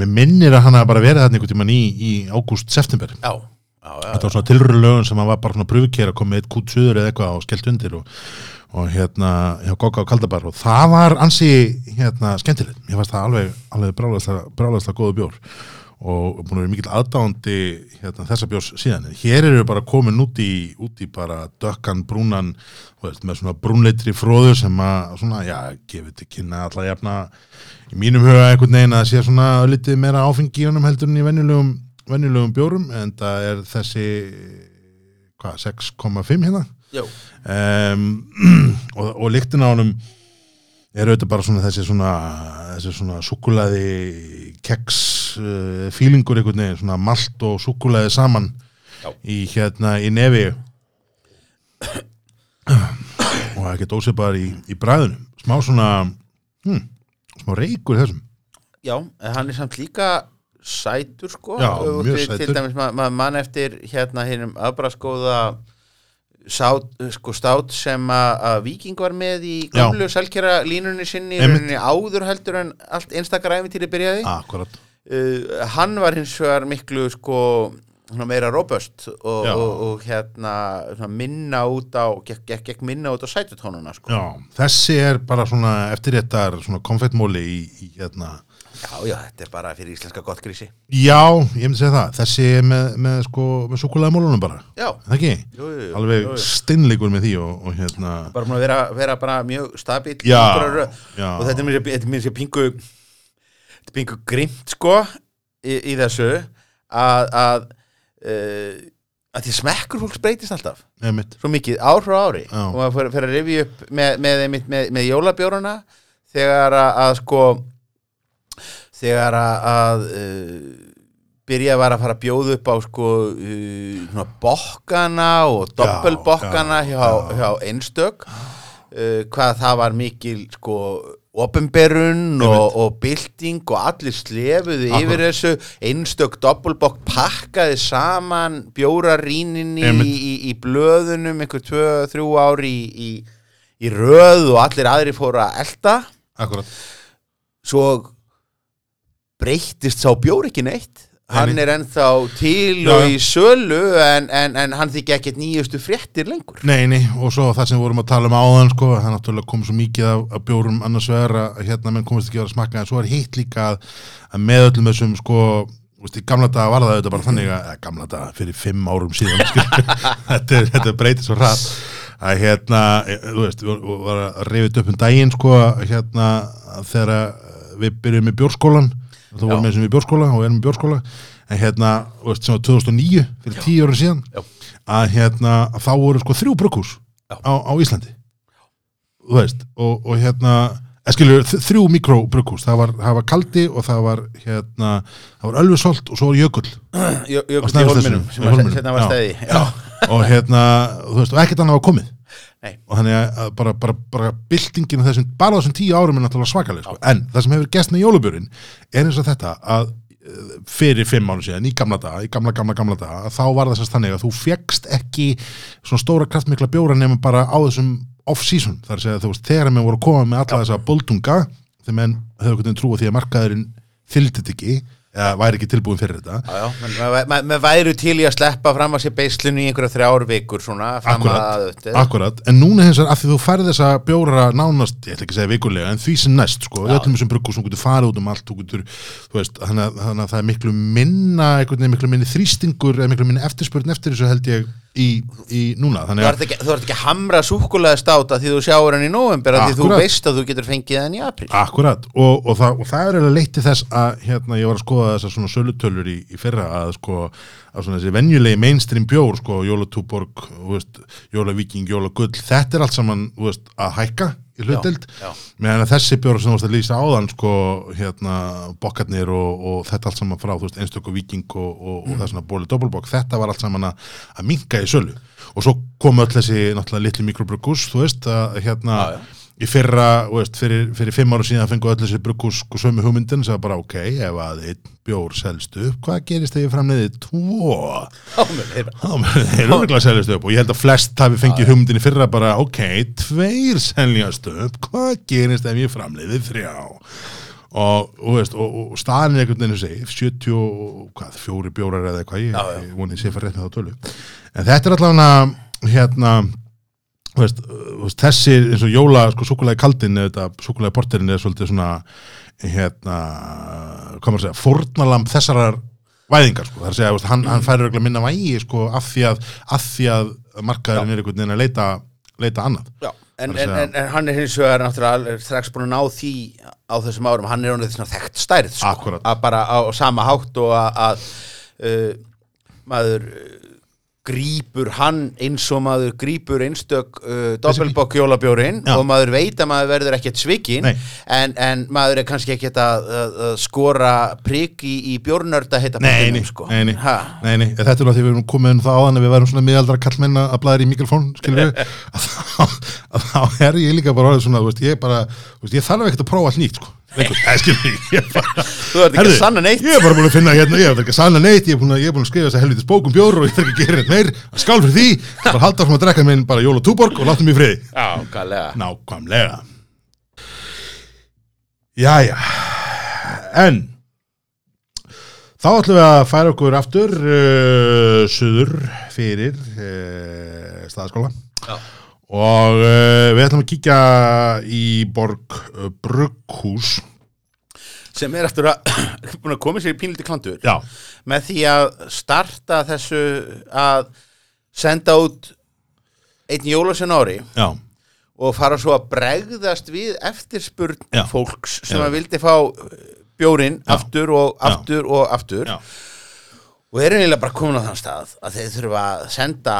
mér minnir að hann hafa bara verið þarna einhvern tímann í, í ágúst-september Já, já, já, þetta var svona tilrönnlögun sem hann var bara svona pröfukera að koma með eitt kút suður eða eitthvað og skellt undir og, og hérna hjá Gokka og Kaldabar og það var ansi hérna skemmtilegt, mér fannst það alveg, alveg brálaðslega góðu bjór og búin að vera mikill aðdáandi hérna, þessa bjórs síðan, hér eru við bara komin út í, út í bara dökkan brúnan, veist, með svona brúnleitri fróðu sem að, svona, já, gefið til kynna alla jafna í mínum huga einhvern veginn að sé svona litið meira áfengi í honum heldur en í venjulegum, venjulegum bjórum, en það er þessi hvað, 6,5 hérna? Um, og, og lyktin á honum er auðvitað bara svona þessi svona þessi svona súkulaði keks uh, fílingur einhvern veginn, svona malt og súkulaði saman Já. í hérna í nefi og er ekki ósepaðar í, í bræðunum smá svona hm, smá reykur þessum já, en hann er samt líka sætur sko Já, Öfugt mjög við sætur. Til dæmis maður ma mann eftir hérna hinnum aðbraskóða Sát, sko, stát sem að Víking var með í Já. gömlu selkjara línunni sinni áður heldur en allt einstakar æfintýri byrjaði uh, hann var hins vegar miklu sko meira robust og, og, og hérna minna út á gekk, gekk, gekk minna út á sætutónuna sko. þessi er bara svona eftirréttar svona konfettmóli í, í hérna já, já, þetta er bara fyrir íslenska gott grísi Já, ég myndi segja það. Þessi er með, með, sko, með súkulæðamólunum bara. já, Það ekki? jú, jú, Alveg steinleikur með því og, og hérna... bara búin að vera, vera bara mjög stabíl Já, já. og þetta er mér mér sér pingu þetta er pingu grimt sko í, í þessu að að, uh, að því smekkur fólks breytist alltaf Einmitt. svo mikið ár frá ári Já. og maður fyrir, að rifja upp með, með, með, með, með jólabjórana þegar að, að sko þegar að, uh, byrja var að fara að bjóða upp á sko uh, svona bokkana og doppelbokkana já, hjá, já. hjá einstök uh, hvað það var mikil sko opimberun og, og bylting og allir slefuðu Akkurat. yfir þessu einstök doppelbokk pakkaði saman bjóraríninni í, í, í blöðunum einhver tvö, þrjú ári í, í, í röð og allir aðri fóru að elda Akkurat. svo breyttist sá bjór ekki neitt. Hann Nei, er ennþá til og í sölu en, en, en hann þykja ekkert nýjustu fréttir lengur. Nei, nei, og svo það sem við vorum að tala um áðan, sko, það náttúrulega kom svo mikið af, af bjórum annars vegar að hérna menn komist ekki að smakka, en svo er hitt líka að, að með öllum þessum, sko, í gamla daga var það auðvitað bara þannig að, gamla daga fyrir fimm árum síðan, skil, þetta, er- þetta breytir svo hratt að hérna, e, þú veist, við vorum- var að reyfið upp um daginn, sko, hérna, þegar við byrjum með bjórskólan, þú Já. vorum með sem við bjórskóla og erum með bjórskóla, en hérna, þú veist, sem var 2009, fyrir tíu ára síðan, Já. að hérna, að þá voru sko þrjú Já. á, á Íslandi. Þú veist, og, og hérna eskilur, þrjú mikrobrukkús það var, það var kaldi og það var hérna, það var ölfusolt og svo var jökull. Jökull í í sem að setna var stæði og hérna, þú veist, og ekkert annað var komið Nei. og þannig að- bara, bara, bara byltingin þessum, bara þessum tíu árum er náttúrulega svakaleg, sko. en það sem hefur gæst með jólubjörn er eins og þetta að eh, fyrir fimm árum síðan, í gamla daga í gamla, gamla, gamla daga, þá var það sérst þannig að þú fegst ekki svona stóra kraftmikla bjóra nema bara á þessum off-season, þar segja, þú veist, þegar menn voru að koma með alla þessa boldunga þegar menn höfðu einhvern veginn trú á því að markaðurinn fylgdi þetta ekki, eða væri ekki tilbúin fyrir þetta. Já, með væru til í að sleppa fram að sér beislinu í einhverja þrjár vikur svona, Akkurat, akkurat, en núna hins vegar að því þú færð þessa bjóra nánast, ég ætla ekki að segja vikulega en því sem næst, sko, öllum þessum bruggu sem getur farið út um allt, getur veist, þannig að, þannig að það er miklu minna miklu minni þrýstingur eða miklu minni eftirspurn eftir þessu held ég í, í núna, Þú ert ekki, þú ert ekki að hamra súkulega státa því þú sjáur hann í november því þú veist að þú getur fengið hann í april Akkurat, og, og, það, og það er leitt til þess að hérna, ég var að skoða þessar svona sölutölur í, í fyrra að sko að svona þessi venjulegi mainstream bjór sko, Jólatúborg, Jólavíking, Jólagull, þetta er allt saman veist, að hækka í hlutdeild já. meðan þessi bjór sem þú veist að lýsa áðan sko, hérna, bokkarnir og, og þetta allt saman frá, þú veist, einstöku Víking og, og, og það svona bóli doppelbokk, þetta var allt saman að, að minka í sölu og svo komu öll þessi náttúrulega litlu mikrobrukus, þú veist, að hérna Já, já. Í fyrra, veist, fyrir, fyrir fimm ára síðan fengu öll þessi brukus sko sömu hugmyndin sem bara ok, ef að einn bjór selst upp, hvað gerist þegar ég framleiði tvo? Já, menn, heyrðu. þá mun þeir örgulega seljast upp og ég held að flest hafi fengið hugmyndin í fyrra bara ok, tveir seljast upp hvað gerist ef ég framleiði þrjá og, og, og, og staðan er einhvern veginn að segja 70, og hvað, fjóri bjórar eða eitthvað ég, vonið sé fyrir rétt með þá tölu en þetta er allavega hérna veist, þessi eins og jóla sko súkulega kaldin eða súkulega porterinn er svolítið svona hérna, hvað maður að segja fórnalamb þessarar væðingar sko, það er að segja, veist, hann, hann færir örugglega minna vægi sko af því að, af því að markaðurinn er einhvern veginn að leita, leita annað. Já, en, en, en, en hann er hins vegar náttúrulega strax búin að ná því á þessum árum, hann er honum svona þekkt stærð sko, Akkúrat. að bara á sama hátt og að, að uh, maður uh, grípur hann eins og maður grípur einstök uh, doppelbokk jólabjórin Já. og maður veit að maður verður ekkert svikinn en, en maður er kannski ekkert að, að, að skora prigg í, í bjórnörda heita Nei, sko. nei, nei, nei, þetta er náttúrulega því við erum komið um það áðan að við værum svona miðaldra kallmenn að blæðir í mikrofón, skilur við að, þá- að þá er ég líka bara orðið svona, veist, ég bara, veist, ég þarf ekkert að prófa allt nýtt, sko, Þú ert ekki að sanna neitt. Ég er bara búin að finna hérna, ég er ekki að sanna neitt, ég er búin að, er að skrifa þess að helvitis bókum bjór og ég þarf ekki að gera neitt meir, skál fyrir því, bara halda frá að drekka minn bara jól og túborg og friði. Já, gallega Nákvæmlega. Jæja. En Þá ætlum við að færa okkur aftur uh, suður fyrir uh, staðaskóla. Já. Og uh, við ætlum að kíkja í borg uh, Brugghús. Sem er eftir að að koma sér í pínliti klandur. Já, með því að starta þessu að senda út einn jólasinn ári já, og fara svo að bregðast við eftirspurn Já. fólks sem að vildi fá bjórin Já. aftur og aftur og aftur. Já, og þeir eru eiginlega bara komin á þann stað að þeir þurfa að senda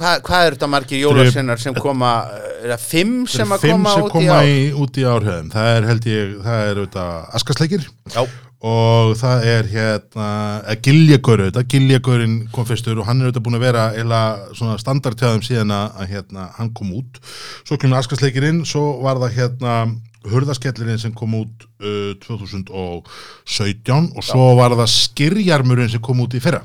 hvað, hvað er þetta margir jólasinnar sem koma er það fimm sem að koma sem út í koma ár? í, út í árhjöðum það er held ég, það er auðvitað askasleikir. Já. og það er hérna að Giljagaur auðvitað, Giljagaurinn kom fyrstur og hann er auðvitað búin að vera eila svona standardtjáðum síðan að, hérna, hann kom út. Svo kemur askasleikirinn, svo var það hérna hurðaskellirinn sem kom út uh, 2017 og svo var það skirjarmurinn sem kom út í fyrra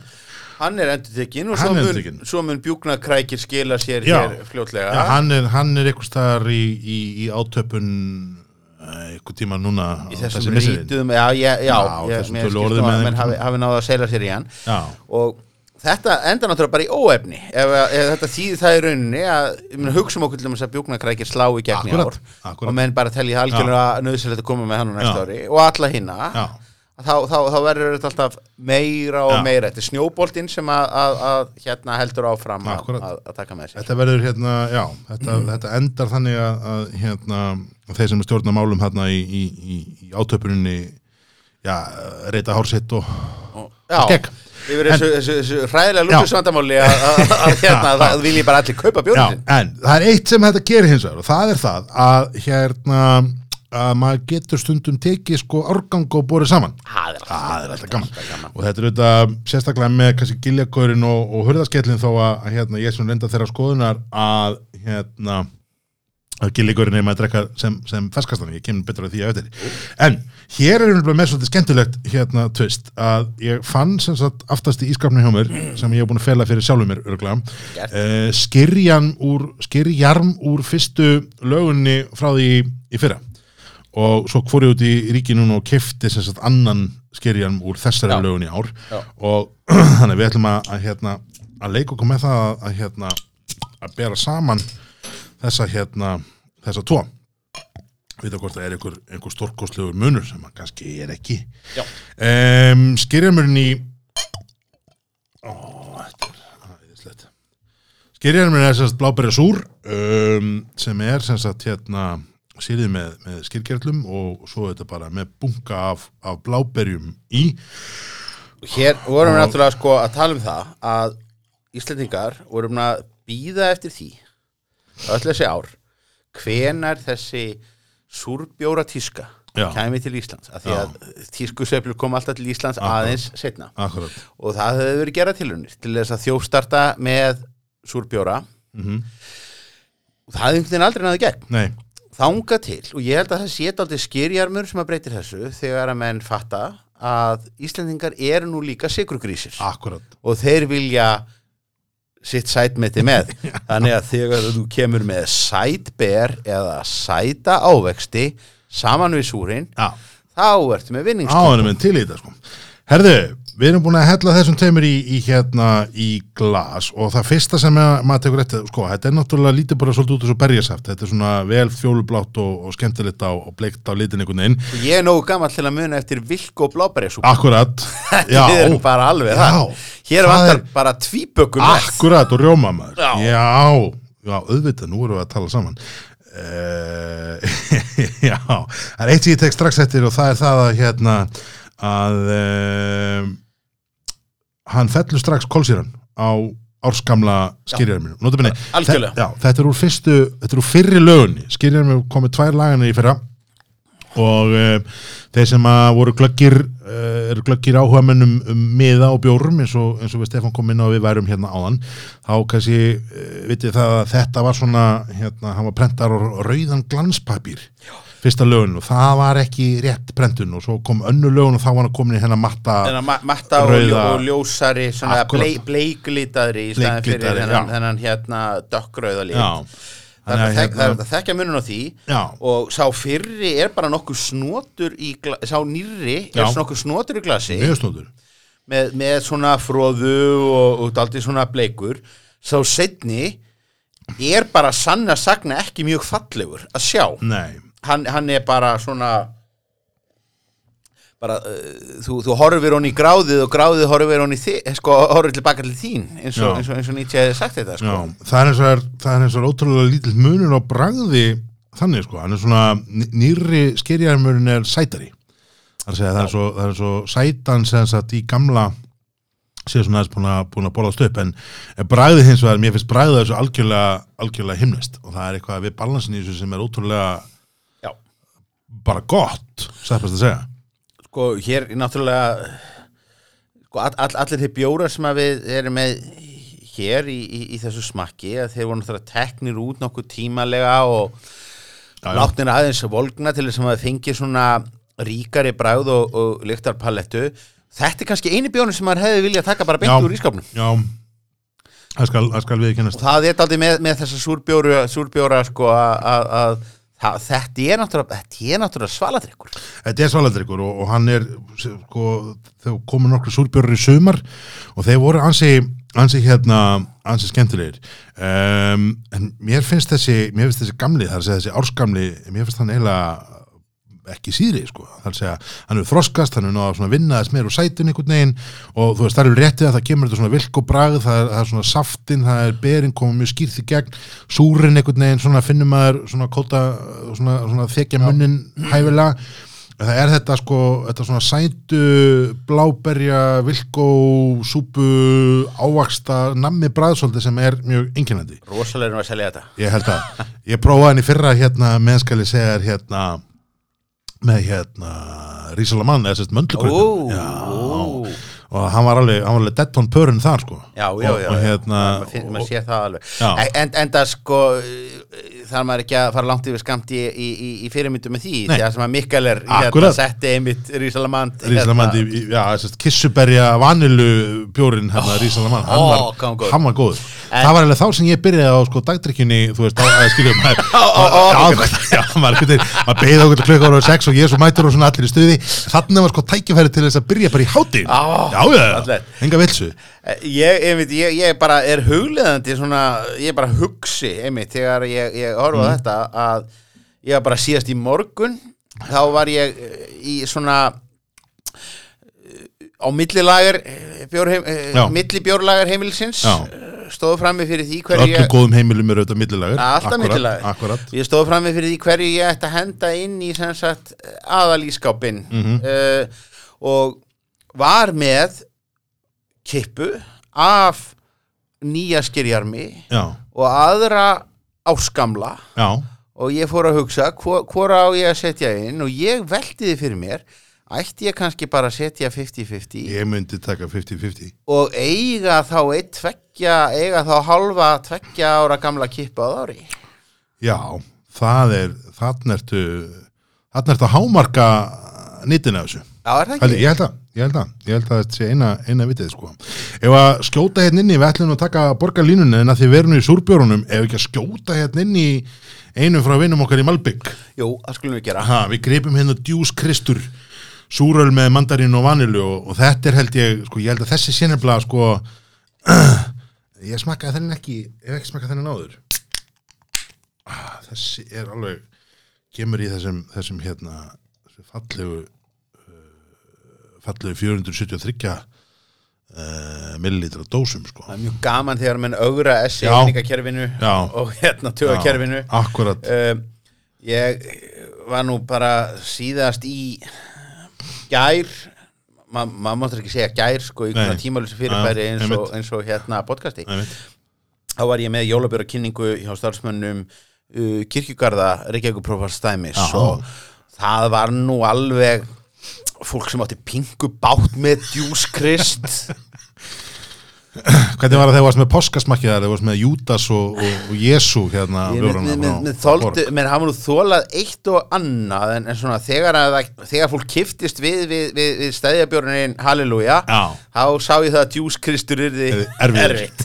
hann er endur tekinn og svo mun, endurtekinn. svo mun bjúknakrækir skila sér Já. hér fljótlega. Já, hann er, hann er eitthvað staðar í, í, í átöpun uh, eitthvað tíma núna í þessum þessi rítuðum já, já, já, Já, ég, mér skilst nú að menn hafi, hafi náða að segla sér í hann. Já, og þetta enda náttúrulega bara í óefni. Ef, ef þetta þýði það í rauninni að hugsa um okkur til þess að bjúknakrækir slá í gegn í ár akkúrat. og menn bara telja algjörlega nöðsilegt að koma með hann á næsta ári og alla hinna þá, þá, þá verður þetta alltaf meira og meira. Þetta er snjóboltinn sem að, að, að hérna heldur áfram að, að, taka með sér. Þetta verður hérna, já, þetta, þetta endar þannig að, að hérna, þeir sem stjórna málum hérna í, í, í, í átöpuninni, já, reyta hársitt og Og- já, skegg. Yfir þessu, þessu, þessu hræðilega lúksusvandamáli að, hérna, það vil ég bara allir kaupa Já, bjórnin en það er eitt sem þetta gerir hins vegar og það er það að hérna að maður getur stundum tekið sko árgang og borið saman. Það er alltaf, alltaf gaman. og þetta er auðvitað sérstaklega með kannski giljakaurin og, og hurðaskellin þó að, að hérna, ég sem reynda þeirra skoðunar að hérna að giljakaurin er maður að drekka sem, sem ferskastan. Ég kemur betur að því að eftir. En hér er einhverjum með svolítið skemmtilegt hérna tvist að ég fann sem sagt aftast í ískapni hjá mér sem ég hef búin að fela fyrir sjálfum mér Gert. uh, skirjan úr skirjarm úr fyrstu lögunni frá því í fyrra og svo fór ég út í ríkinu og kefti sem sagt annan skirjan úr þessari lögun í ár. Já. og þannig við ætlum að, að hérna að leika okkur með það að, að hérna að bera saman þessa hérna þessa tvo. Vita hvort það er einhver, einhver stórkostlegur munur sem hann kannski er ekki. Um, skirjarmurinn í ó, þetta er æðislegt. Skirjarmurinn er sem sagt bláberja súr um, sem er sem sagt hérna sýrið með, með skirgerlum og svo þetta bara með bunga af, af bláberjum í. Hér vorum við náttúrulega sko að tala um það að Íslendingar vorum að býða eftir því öll þessi ár hvenar þessi súrbjóra tíska Já. kæmi til Íslands af því að tískusveiflur kom alltaf til Íslands Akkurat. aðeins setna akkurat. Og það hefði verið gera tilunir til þess að þjófstarta með súrbjóra. Mm og það hefði einhvern veginn aldrei náðu gegn. Nei, þanga til og ég held að það sé aldrei skýrjarmur sem að breytir þessu þegar að menn fatta að Íslendingar eru nú líka sigrugrísir akkurat og þeir vilja sitt sætmeti með. Þannig að þegar þú kemur með sætber eða sæta ávexti saman við súrin já, þá ertu með vinningskon áðanum en til í þetta sko. Herðu, við erum búin að hella þessum teimur í, í hérna í glas og það fyrsta sem að, maður tekur eftir sko, þetta er náttúrulega lítið bara svolítið út þessu berjasaft. Þetta er svona vel fjólublátt og, og skemmtilegt á, og bleikt á litin einhvern veginn. Og ég er nógu gammal til að muna eftir vilk og bláberjasúpa akkurat, við erum bara alveg það. Hér vantar er- bara tvíbökun með akkurat og rjóma maður. Já. já, já, auðvitað, nú erum við að tala saman. Uh, já. Það er eitt sem ég tek strax eftir og það er það að hérna að uh, hann fellur strax kólsýran á árskamla skýrjarminu Notabene, algjörlega. þe- já, þetta er úr fyrstu, þetta er úr fyrri lögunni. Skýrjarminu komið tvær laganir í fyrra og uh, þeir sem að voru glöggir uh, eru glöggir áhuga mennum um miða og bjórum eins og, eins og við Stefán kom inn á við værum hérna áðan. Þá kannski uh, vitið það að þetta var svona hérna, hann var prentar á rauðan glanspapír fyrsta lögun og það var ekki rétt prentun og svo kom önnu lögun og þá var hann komin í hennar matta ma matta Rauða- og ljósari blei, bleiklitaðri í staðan fyrir já. þennan hérna dökkrauða já, það er að að hérna- að þekka munun á því. Já, og sá fyrri er bara nokkuð snotur í gla- sá nýrri Já. er nokkuð snotur í glasi. Með, með svona fróðu og, og daldið svona bleikur. Sá setni er bara sann að sagna ekki mjög fallegur að sjá. Nei, hann, hann er bara svona bara uh, þú, þú horfir hún í gráðið og gráðið horfir hún í þi, sko, horfir tilbaka til þín eins og, Já. eins og, eins og Nietzsche hefði sagt þetta sko. Já, það er eins og er, það er eins og er ótrúlega lítill munur á bragði þannig sko, hann er svona ný- nýrri skerjarmurinn er sætari það er að segja, það er svo, það er svo sætan sem sagt í gamla sé svona aðeins búin að, búin að bólast upp en, en bragði hins vegar, mér finnst bragðið þessu algjörlega, algjörlega himnest og það er eitthvað við balansin í þessu sem er ótrúlega. Bara gott, sættast að segja. Sko hér er náttúrulega sko, all, all, allir þeir bjórar sem að við erum með hér í, í, í þessu smakki að þeir voru náttúrulega teknir út nokkuð tímalega og látnir aðeins volgna til þess að fengi svona ríkari bræð og, og lyktarpalettu þetta er kannski eini bjórnum sem maður hefði viljað taka bara beint Já. úr ískapnum Já, það skal, skal við og kennast það er aldrei með, með þessa súrbjóra, sko að- að að- það- þetta er náttúrulega náttúrulega svaladrykkur. Þetta er svaladrykkur og, og hann er sko, þau komu nokkru súrbjörur í sumar og þeir voru ansi, ansi hérna, ansi skemmtilegir. Um, en mér finnst þessi mér finnst þessi gamli, það er þessi ársgamli mér finnst hann eiginlega ekki síðri, sko, er að hann er þroskast, hann er náða að vinna þess meir úr sætun einhvern veginn og þú veist, það er réttið að það kemur þetta svona vilk og bragð, það er, það er svona saftin, það er berin komið mjög skýrt í gegn súrin einhvern veginn, svona finnum maður svona kóta, svona, svona þekja munnin hæfilega. Það er þetta sko, þetta svona sætu bláberja, vilkó súpu, ávaksta nammi bræðsóldi sem er mjög einkennandi. Rosalegum að selja þetta. Ég held að, ég prófaði hann í fyrra hérna, meðskali segja þér hérna með hérna Rísalamann, eða sérst ó. Og hann var alveg, hann var alveg dead on pörun þar sko Já, já, og, já, og já. hérna maður finn- maður sér það alveg. En, en, það sko þarf maður ekki að fara langt yfir skamt í, í, í, í fyrirmyndu með því Nei. að sem að Mikael er hérna, Akkurat. setti einmitt Rísalamand Rísalamandi, já, sérst kissuberja vanilu bjórin hérna, Rísalamand, hann ó, var hvað hann góður. hann var góður En- það var alveg þá sem ég byrjaði á sko dagdrykkjunni þú veist, að skiljum maður Ó, ó, ó, já, já, maður getur maður beigði okkur til klukka ára og sex og ég er svo mætur og svona allir í stuði þannig var sko tækifæri til þess að byrja bara í hátíð Á, já, já, enga vilsu Ég, ég, veit, ég, ég bara er hugleðandi svona, ég bara hugsi einmitt þegar ég, ég horfa Mm. þetta að ég var bara síðast í morgun þá var ég eh, í svona eh, á millilagar millibjórlagar heimilsins Já. stóð frammi fyrir því hverju ég góðum heimilum eru auðvitað millilagur Alltaf millilagur. Ég stóð frammi fyrir því hverju ég ætti að henda inn í aðalískápin Mhm. uh, og var með kippu af nýja skirjarmi já, og aðra áskamla já, og ég fór að hugsa hvor, hvor á ég að setja inn? Og ég velti þið fyrir mér ætti ég kannski bara að setja 50-50 ég myndi taka 50-50 og eiga þá eitt tveggja eiga þá halva tveggja ára gamla kippu á ári? Já, það er þannig ertu þannig ertu að hámarka nýttin af þessu Já, Haldi, ég held að, ég held að, ég held að þetta sé eina, eina vitið sko. Ef að skjóta hérna inn í, við ætlum að taka borgarlínunni en að því við erum í súrbjórunum, ef ekki að skjóta hérna inn í einu frá vinum okkar í Malbygg. Jú, það skulum við gera Ha, við greipum hérna djús kristur, súröl með mandarín og vanilu og, og þetta er held ég, sko, ég held að þessi sérnefla, sko, ég smakkaði þennan ekki, ég hef ekki smakkað þennan áður. Ah, þessi er alveg, kemur í þessum, þessum hérna, þessu fallegu fallegu 473 uh, millilitra dósum sko. Það er mjög gaman þegar menn augra S í Já. einingakerfinu og hérna tögakerfinu Já, akkurat um, Ég var nú bara síðast í gær maður ma máttur ekki segja gær sko í Nei. konar tímalösu fyrirbæri eins, og, eins og hérna podcasti Einmitt. þá var ég með jólabjöra kynningu hjá starfsmönnum uh, kirkjugarða Reykjavík Prófastæmis Já. og það var nú alveg fólk sem átti pingu bátt með djúskrist Hvernig var það þegar þú varst með poskasmakkið þegar þú varst með Júdas og, og, og Jésu hérna menn hafa nú þólað eitt og annað en, en svona þegar, að, þegar fólk kiftist við, við, við, við stæðjabjörnin Halleluja, þá sá ég það að djúskristur Erfiður. erfitt.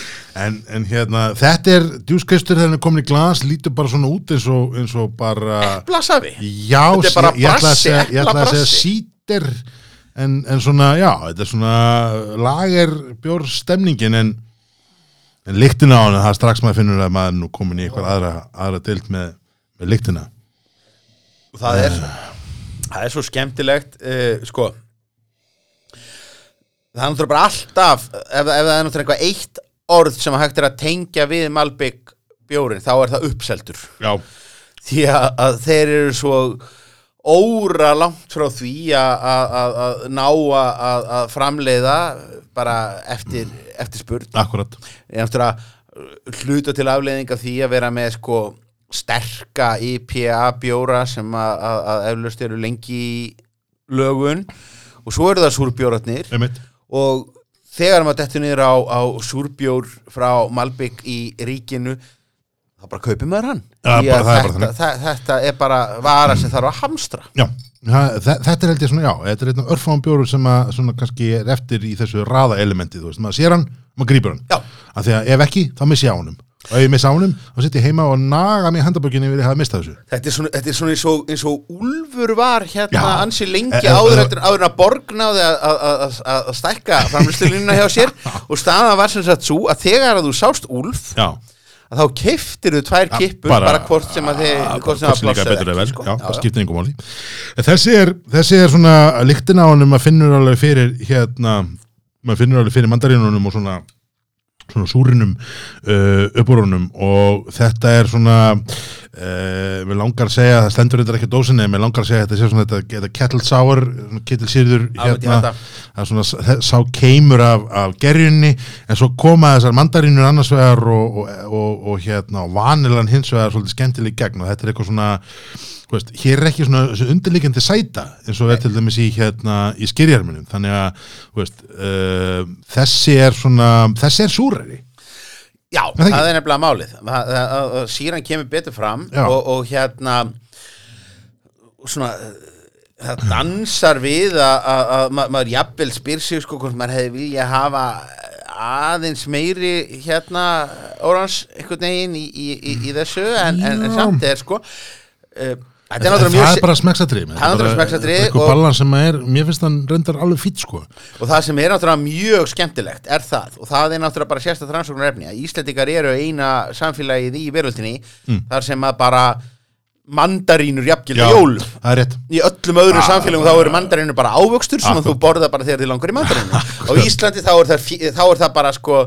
En, en hérna, þetta er djúskristur þegar hann er komin í glas, lítur bara svona út eins og, eins og bara Blasafi. Já, Þetta er bara ég, ég ætla að brassi, segja, ég ætla að segja sítir en, en svona, já, þetta er svona lager bjórstemningin en, en lyktina á hann það er strax maður finnur að maður er nú komin í eitthvað aðra, aðra dild með, með lyktina. Og það er, það er svo skemmtilegt, uh, sko, það er náttúrulega bara alltaf, ef, ef það er náttúrulega eitthvað eitt orð sem hægt er að tengja við Malbygg bjórin, þá er það uppseldur. Já, því að, að þeir eru svo óra langt frá því að, að, að, að ná að, að, að framleiða bara eftir, eftir spurn. Akkurat. Ég náttúrulega hluta til afleiðinga því að vera með sko sterka IPA bjóra sem að, að, að eflaust eru lengi í lögun. Og svo eru það súrbjóratnir og þegar maður dettur niður á, á súrbjór frá Malbygg í ríkinu þá bara kaupir maður hann Ja, bara- að það er þetta, þannig. það, þetta er bara vara sem þarf að hamstra Já, það, þe- þetta er held ég svona, já, þetta er einn örfáum bjóru sem að svona kannski er eftir í þessu raða elementi, þú veist, maður sér hann, maður grípur hann Já. af því að ef ekki, þá missi ég á honum og ég missi á honum, þá sitt ég heima og naga mér handabökinni yfir að hafa mistað þessu. Þetta er svona, þetta er svona eins, og, eins og Úlfur var hérna Já. ansi lengi E- e- áður, e- eftir, áður að Borg náði að- að- að að- að stækka framlýstlunina hjá sér. Og staðan var sem sagt svo að þegar að þú sást Úlf Já, að þá keiftir þú tvær kippur bara, hvort sem að þið Ah, hvort sem að pláss betur eða vel, ekki, sko. já, það skiptir einhver máli. En þessi er, þessi er svona lyktin á honum að finnur alveg fyrir hérna, maður finnur alveg fyrir mandarínunum og svona svona súrinum uh, uppurunum og þetta er svona uh, mér langar að segja, það stendur þetta ekki dósinni mér langar að segja þetta sé svona þetta, þetta kettle sour, kettle sýrður hérna, það er svona þe- sá keimur af, af gerjunni en svo koma þessar mandarínur annars vegar og, og, og, og hérna vanilan hins vegar svolítið skemmtileg gegn og þetta er eitthvað svona veist, hér er ekki svona þessi undirliggjandi sæta eins og er til dæmis í hérna í skyrjarminum, þannig að veist, uh, þessi er svona þessi er súræri Já, það það er nefnilega málið. Það- það- Síran kemur betur fram og, og hérna svona það dansar við að, ma- maður jafnvel spyr sig sko hvort maður hefði vilja hafa aðeins meiri hérna orans einhvern veginn í, í, í, í þessu. En, en, en samt er sko uh, þetta er það bara smeksatrið Það er náttúrulega smekksatriði eitthvað og- ballan sem er, mér finnst hann reyndar alveg fýtt sko. Og það sem er náttúrulega mjög skemmtilegt er það. Og það er náttúrulega bara sérstætt rannsóknar efni að Íslendingar eru eina samfélagið í veröldinni þar sem að bara mandarínur jafngilda jól. það er rétt. Í öllum öðrum Ah, samfélagum þá eru mandarínur bara ávöxtur sem Akkurat. þú borða bara þegar þið langar í mandarínu á Íslandi þá er það, þá er það bara sko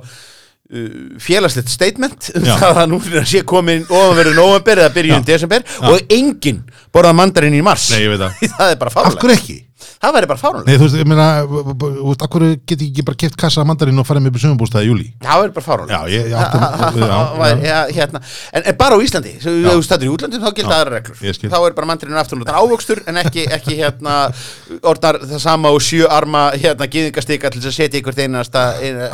félagslegt statement um Já. það að nú er að sé komin ofanverðu november eða byrjun desember og enginn borðað mandarínu í mars Nei, ég veit það. það er bara fárlega hverju ekki? Það væri bara fárlega Nei, þú veist, ég meina, þú veist, hverju get ég ekki bara keft kassa af mandarinn og farið með upp í júli? það væri bara fárlega Já, ég, átti hérna. en, en bara á Íslandi svo ef þú stættur í útlandum þá gilda Já, aðra reglur. þá er bara mandarinu aftur og ávöxtur en ekki, ekki hérna orðnar það sama og sjö arma hérna gýðingastika til þess að setja ykkur einasta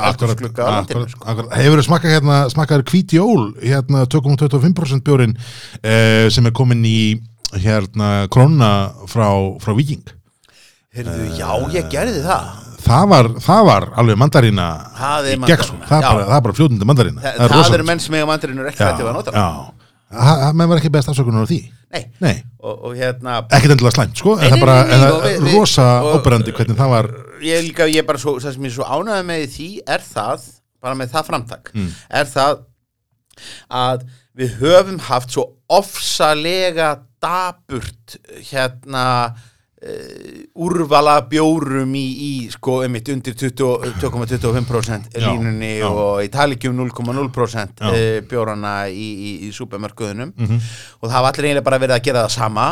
Akkurat, glugga á landinu. Hefur þú smakað hérna, smakað hvít jól, hérna 2,25% bjórin eh, sem er komin í hérna krónuna frá, frá Viking. Heyrðu, já, ég gerði það Það var, það var alveg mandarína Það er í gegn, mandarína, það, er já. bara, það er bara fljótandi mandarína. það, það, eru menn sem eiga mandarinu ekki þetta að nota menn var ekki best afsökunar á því. Nei. Nei. og, og hérna ekkert endilega slæmt sko, Nei, en það nei, bara nei, nei, en og það við- er við- rosa og- óberandi hvernig það var ég líka, ég bara svo, það sem ég er svo ánægði með í því er það, bara með það framtak Mm. er það að við höfum haft svo ofsalega daburt hérna úrvala bjórum í, í sko, einmitt undir 20 2,25% Já, línunni já. og í talikjum 0,0% Já. uh, bjórana í, í, í súpermörkuðunum Mhm. og það hafa allir eiginlega bara verið að gera það sama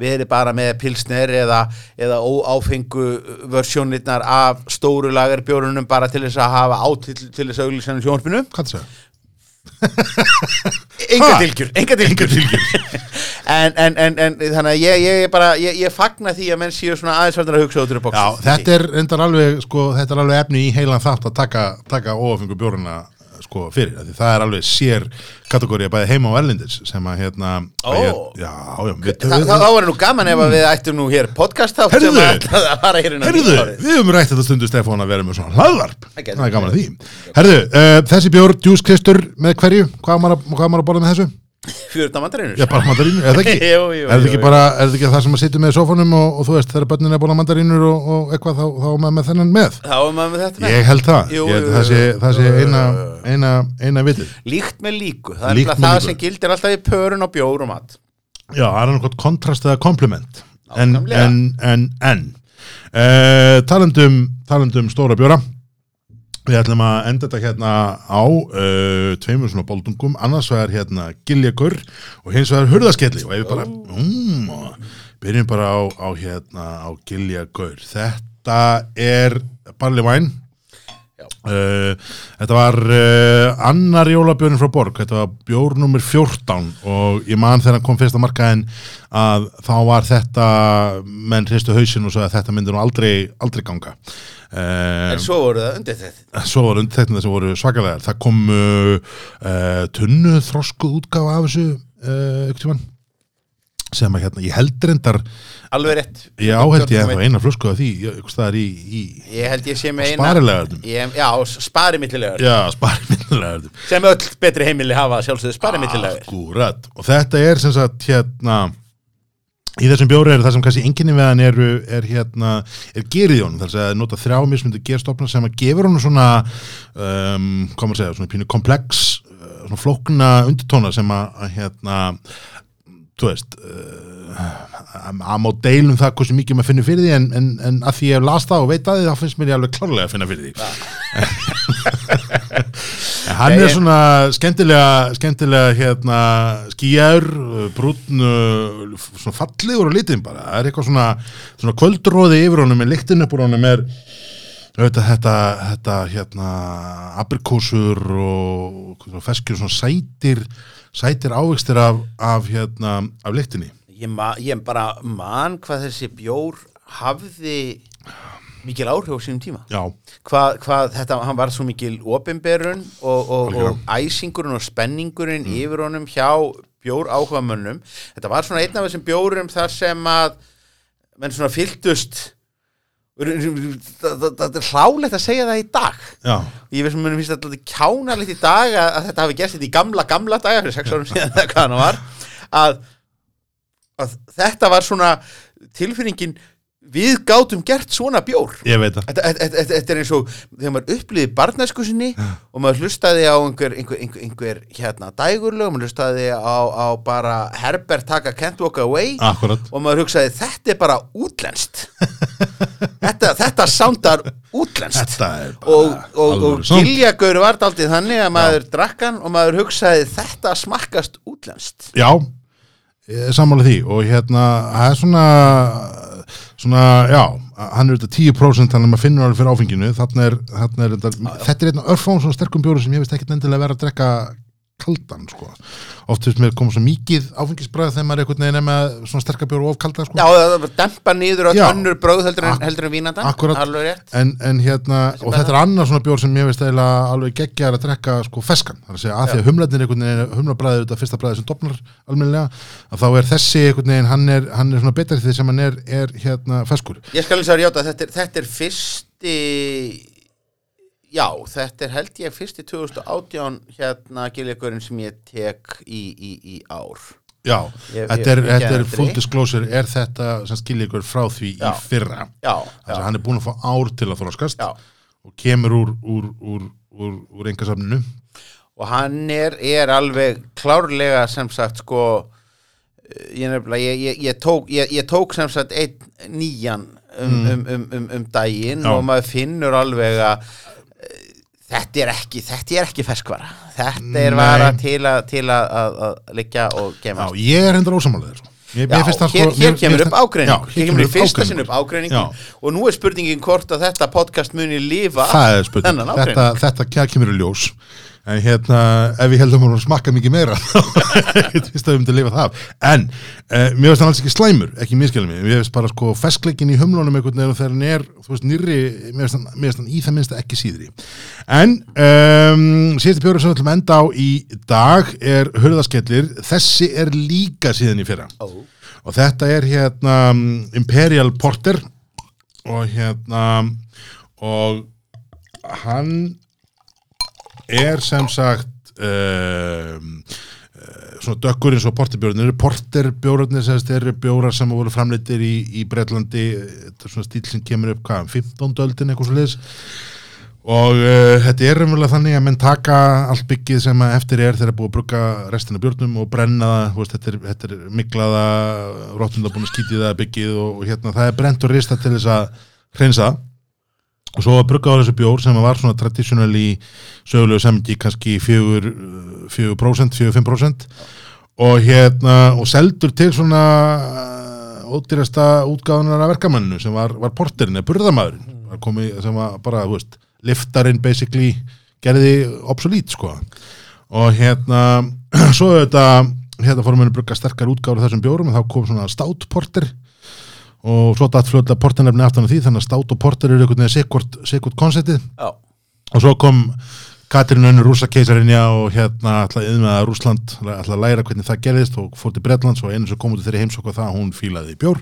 við erum bara með pilsner eða, eða óáfengu versjónirnar af stóru lagar bjórunum bara til þess að hafa átill til þess að auglýsanum sjónspinu hvað það segja? enga Ha? dilgjur, enga dilgjur en, en, en, en þannig að ég, ég, bara, ég, ég fagna því að menn séu svona aðeins verður að hugsa út úr Já, þetta er reyndar alveg sko, þetta er alveg efni í heilan þátt að taka, taka óafengu bjórina sko, fyrir, því það er alveg sér kategóri að bæði heima og erlendis sem að hérna Ó. að já, já, við, Þa, þá, þá var nú gaman ef að við ættum nú hér podcast þátt sem að, að fara hér inn á Herðu, nýárið. við höfum rætt þetta stundu Stefán að vera með svona hlaðvarp. Það Það er gaman að því. Herðu, uh, þessi bjór, fjörða mandarinur Já, bara mandarínur, er það ekki? Jú, jú, er það ekki jú. bara, er það ekki það sem að sitja með í sófanum og, og þú veist, þegar börnin er búin að mandarínur og, og eitthvað, þá, þá er maður með þennan með? Þá er maður með þetta með. Ég held það, ég held það sé, það sé eina, eina, eina vitið. Líkt með líku. Það er Líkt með það líku. sem gildir alltaf í pörun og bjór og mat. Já, það er náttúrulega kontrast eða kompliment. En, en, en, en. Uh, talandum, talandum stóra bjóra Við ætlum að enda þetta hérna á uh, tveimur svona boldungum, annars vegar hérna giljagur og hins vegar hurðaskelli. Og ef við bara, um, byrjum bara á, á hérna á giljagur. Þetta er barley wine. Uh, þetta var uh, annar jólabjörn frá Borg, þetta var bjór nummer 14 og ég man þegar hann kom fyrsta markaðin að þá var þetta menn hristu hausinn og svo að þetta myndi nú aldrei, aldrei ganga uh, en svo voru það undir þetta svo var undirteknina sem voru svakalegar það kom uh, uh, tunnu þroskuð útgáfa af þessu uh, tímann sem að hérna, ég held reyndar alveg rétt. Ég áheld ég ennþá eina flösku af því staðar í, í ég held ég sé með eina. Ég- já, spari millilegar já, spari minnilega sem öll betri heimili hafa sjálfsögðu spari millilegar Akkurat, og þetta er sem sagt hérna í þessum bjóri er það sem kannski enginni við hann eru er hérna, er gerið í honum. Þar að nota þrjá mismundi gerstofna sem að gefur honum svona um, hvað maður segja, svona pínu komplex uh, svona flókna undirtóna sem að, að hérna þú veist uh, að að má deilum það hversu mikið maður finnur fyrir því en, en, en að því ég hef last það og veit að því þá finnst mér ég alveg klárlega að finna fyrir því En Hann Nei, er svona skemmtilega, skemmtilega hérna, skýjar, brúnn, svona fallegur og lítinn bara. Það er eitthvað svona, svona kvöldróði yfir honum, en lyktin upp úr honum er auðvitað þetta, þetta hérna, aprikósur og svona feskjur, svona sætir, sætir ávegstir af, af, hérna, af lyktinni. ég, ma ég bara man hvað þessi bjór hafði mikil áhrif á sínum tíma. Hvað, hvað þetta, hann var svo mikil opinberun og, og, og æsingurinn og spenningurinn yfir honum hjá bjór áhugamönnum. Þetta var svona einn af þessum bjórum þar sem að menn svona fylltust. Það það- það er hlálegt að segja það í dag. Já, ég veist að mér finnst þetta kjánalegt í dag að, að þetta hafi gerst þetta í gamla, gamla daga fyrir sex árum síðan eða hvað hann var. Að, að þetta var svona tilfinningin við gátum gert svona bjór. Þetta, þetta, þetta, þetta er eins og þegar maður upplýði barnæsku sinni og maður hlustaði á einhver, einhver, einhver, hérna dægurlög, maður hlustaði á, á bara Herbert taka Can't Walk Away Akkurat. og maður hugsaði þetta er bara útlenskt. Þetta, þetta sándar útlenskt. Og, og, og giljagaur var daldið þannig að maður drakkan og maður hugsaði þetta smakkast útlenskt. Já, ég sammála því og hérna, það er svona svona, já, hann er þetta 10% þannig að maður finnur alveg fyrir áfenginu. Þarna er, þarna er þetta, er einn örfám svona sterkum bjóru sem ég veist ekkert endilega vera að drekka kaldan, sko. Oft finnst mér koma svo mikið áfengisbræð þegar maður er einhvern veginn er með svona sterka bjóru of kalda, sko. Já, það dempa niður á önnur bröð heldur en, heldur en vínandan Akkurat. en, en hérna, og þetta er annar svona bjór sem ég veist eiginlega alveg geggjar að drekka sko feskan, það er að segja að því að humlarnir einhvern veginn, humlabræðið þetta fyrsta bræðið sem dopnar almennilega, að þá er þessi einhvern veginn, hann er, hann er svona betur því sem hann er, er hérna feskur. Ég skal eins og rjáta, þetta er, þetta er fyrsti já, þetta er held ég fyrsti 2018 hérna giljagurinn sem ég tek í, í, í ár Já, Ég- þetta er, ég þetta er full disclosure, er þetta sem skilja ykkur frá því Já. í fyrra. Já, Þannig að hann er búin að fá ár til að þróskast og kemur úr, úr, úr, úr, úr engasafninu. og hann er, er alveg klárlega sem sagt sko ég, nefnilega, ég, ég, ég, tók, ég, tók sem sagt einn nýjan um, um, um, um, um daginn Mm. Já. og maður finnur alveg að þetta er ekki, þetta er ekki ferskvara. Þetta er vara til að, til að, að, að liggja og Já, gemast ég er hendur Já, það hér, hér mér- kemur upp ágreining Já, hér kemur í fyrsta sinn upp ágreining Já. og nú er spurningin hvort að þetta podcast muni spurning, þennan þetta, ágreining þetta kæ- kemur í ljós en hérna, ef ég heldum að smakka mikið meira þá finnst það um til að lifa það. En uh, mér finnst hann alls ekki slæmur ekki miskjálum mig, mér finnst bara sko feskleikin í humlunum einhvern veginn og þegar hann er þú veist nýrri, mér finnst hann, í það minnst ekki síðri. En um, síðasti bjórið sem við ætlum að enda á í dag er hurðaskellir. Þessi er líka síðan í fyrra. Ó, og þetta er hérna um, Imperial Porter. Og hérna og hann er sem sagt um, svona dökkur eins og porterbjórnir porterbjórnir sem eru bjórar sem voru framleitir í, í Bretlandi þetta er svona stíl sem kemur upp hvað, 15. öldin eitthvað svo liðs og uh, þetta er raunverulega þannig að menn taka allt byggið sem eftir er þegar búið að brugga restina björnum og brenna það, veist, þetta er, þetta er miklaða, róttunda búin að skítið það byggið og, og hérna það er brent og rista til þess að hreinsa það. Og svo að brugga á þessu bjór sem var svona traditional í sögulegu samingi kannski 4%, 4%, 4-5% og hérna og seldur til svona uh, ódýrasta útgáðunar af verkamanninu sem var, var porterinn eða burðamæðurinn var komið sem var bara, þú veist liftarinn basically gerði obsolete sko. Og hérna svo þetta hérna fórum við að brugga sterkar útgáður þessum bjórum og þá kom svona stout porter og svo datt fljóðlega porternefni aftan á því þannig að stout og porter eru einhvern veginn sikkvort konceptið. Já, og svo kom Katrín Önnur rúsa keisarinja og hérna ætlaði yfir að Rúsland að læra hvernig það gerðist og fór til Bretlands og einu sem kom út þeirri heimsokk og það hún fílaði í bjór.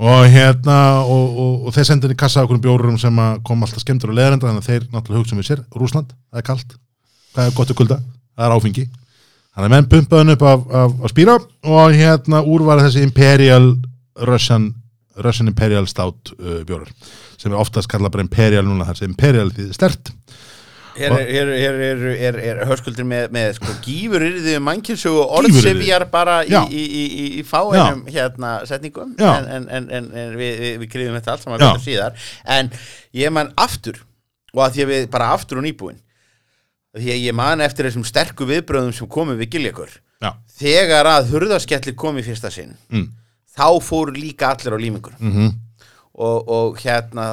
Og hérna og, og, og þeir sendir í kassa okkur bjórum sem kom alltaf skemmtur og leðarenda þannig að þeir náttúrulega hugsa um við sér Rúsland, það er kalt, hvað er gott að kulda? Það er áfengi. Þannig að menn pumpaðun upp af, af, af spýra og hérna úr var þessi Imperial Russian, Russian Imperial Stout uh, bjórar sem er oftast kallað bara Imperial núna þar sem Imperial því stert. Hér er, er, er, er höskuldur með, með sko, gífur yrði um mannkynnsögu og orðsifjar bara í, í, í, í, í fáinum hérna setningum. En, en, en, en, við, við, við kriðum þetta allt saman síðar. En ég man aftur og að því að við bara aftur og nýbúin því að ég man eftir þessum sterku viðbröðum sem komið við giljakur. Þegar að hurðaskellir kom í fyrsta sinn mm. Þá fóru líka allir á límingur Mm og, og hérna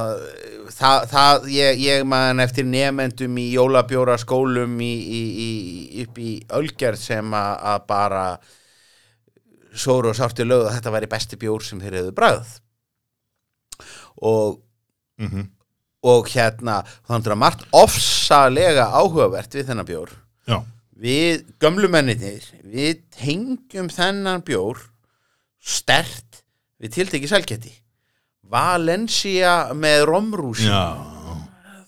það, það ég, ég man eftir nefendum í jólabjóra skólum í, í, í, upp í Ölgerð sem að, bara sóru og sárti lögðu að þetta væri besti bjór sem þeir hefðu bragð og -hmm. og hérna þannig að margt ofsalega áhugavert við þennan bjór. Já, við gömlumennir við tengjum þennan bjór stert við tiltekki sælgæti. Valencia með romrúsi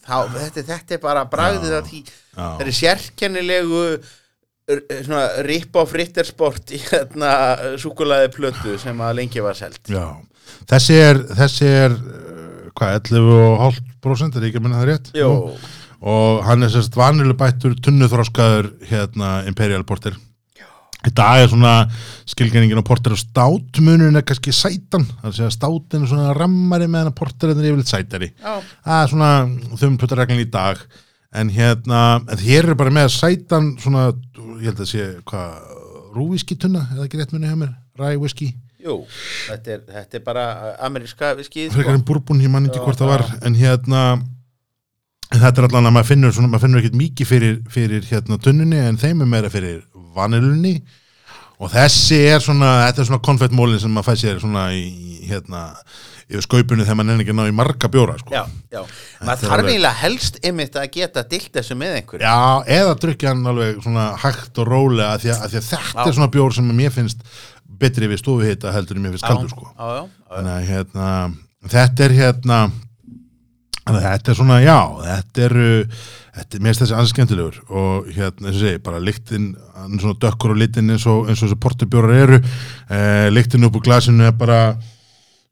þetta, þetta er bara bragðið að því. Það er sérkennilegu r- svona rip of rittersport í hérna súkulaði plötu sem að lengi var selt. Já. Þessi er, þessi er uh, hvað, 11,5% er ekki að minna það rétt? Jó, og hann er sérst vanilu bættur tunnuþroskaður hérna Imperial Porter dag er svona skilgenningin á Porter og stát munurinn er kannski sætan. Það er að státin er svona rammari meðan að Porter er yfirleitt sætari. Já, það er svona þumputarreglin í dag. En hérna, en hér er bara með sætan svona, ég held að sé hvað, rúviski tunna eða ekki rétt munið hjá mér, ræ whisky. Jú þetta er, þetta er bara ameríska viskið frekar en búrbún, ég man ekki hvort það var. En hérna en þetta er allan að maður finnur svona, maður finnur ekkert mikið fyrir, fyrir hérna tunnunni en þeim er meira fyrir vanilunni og þessi er svona, þetta er svona konfettmólin sem maður fæ sér svona í, hérna yfir skaupunni þegar maður nefnir ekki að ná í marga bjóra sko. Já, já, maður þarf eiginlega helst einmitt að geta dilt þessu með einhverju Já, eða drukja hann alveg svona hægt og rólega að því að, að, því að þetta Já. er svona bjór sem mér finnst betri við stofuhita heldur en mér finnst kaldur sko. já, já, já, þannig að hérna, þetta er hérna þannig að þetta er svona, já þetta er, þetta er mest þessi ansið skemmtilegur og hérna, eins og segi, bara lyktin, hann er svona dökkur á litin eins og, og þessi portubjórar eru. Eh, lyktin upp úr glasinu er bara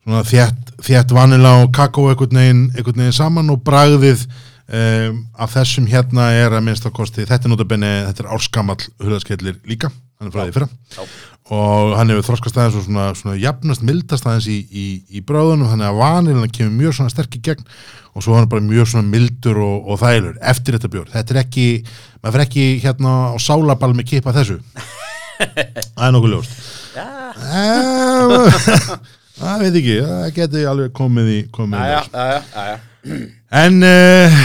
svona þétt, þétt vanila og kakó einhvern veginn, einhvern veginn saman og bragðið um, af þessum hérna er að minnst að kosti, þetta er notabenni, þetta er árskamall hurðaskellir líka, hann er frá því fyrra. Já. Og hann hefur þroskast aðeins og svona, svona jafnast mildast aðeins í, í, í bráðunum. Þannig að vanilina kemur mjög svona sterk í gegn og svo hann er bara mjög svona mildur og, og þælur eftir þetta bjór þetta er ekki, maður fyrir ekki hérna á sálaball með kipa þessu. Það er nokkuð ljóst. Já, Eh, það veit ekki, það geti alveg komið í komið já, já, já. en uh,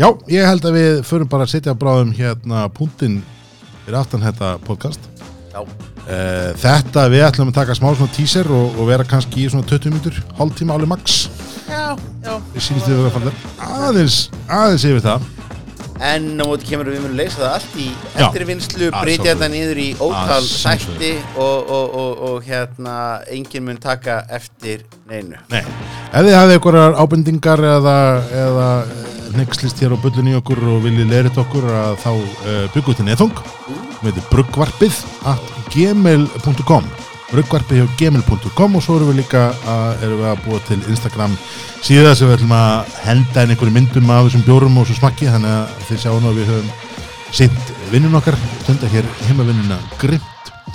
já, ég held að við förum bara að setja bráðum hérna punktinn fyrir aftan þetta podcast. Uh, þetta við ætlum að taka smá svona teaser og, og vera kannski í svona 20 minnur hálftíma alveg max já, já. við sínist við að fara aðeins, aðeins yfir það En á móti kemur við munum leysa það allt í Já. eftirvinnslu, Að breytja þetta niður í ótal Að sjálfsögðu. sætti og, og, og, og hérna enginn mun taka eftir neinu. Nei. ef þið hafið einhverjar ábendingar eða, eða nexlist hér á bullunni í okkur og viljið leirið okkur að þá uh, byggum til neðung heitum bruggvarpið at gmail.com bruggvarpið hjá gmail.com og svo erum við líka að, erum við að búa til Instagram síðan sem við ætlum að henda inn einhverju myndum af þessum bjórum og svo smakki. Þannig að þið sjáum að við höfum sint vinnun okkar, stunda hér heimavinnuna grimt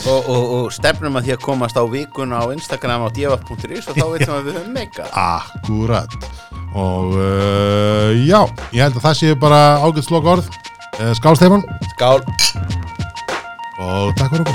Og, og, og stefnum að því að komast á vikuna á Instagram á djafaf.is og þá veitum við að við höfum meika. Akkurat. Og uh, já, ég held að það séu bara ágætt slokk orð uh, Skál Stefán. Skál! O, tak robię.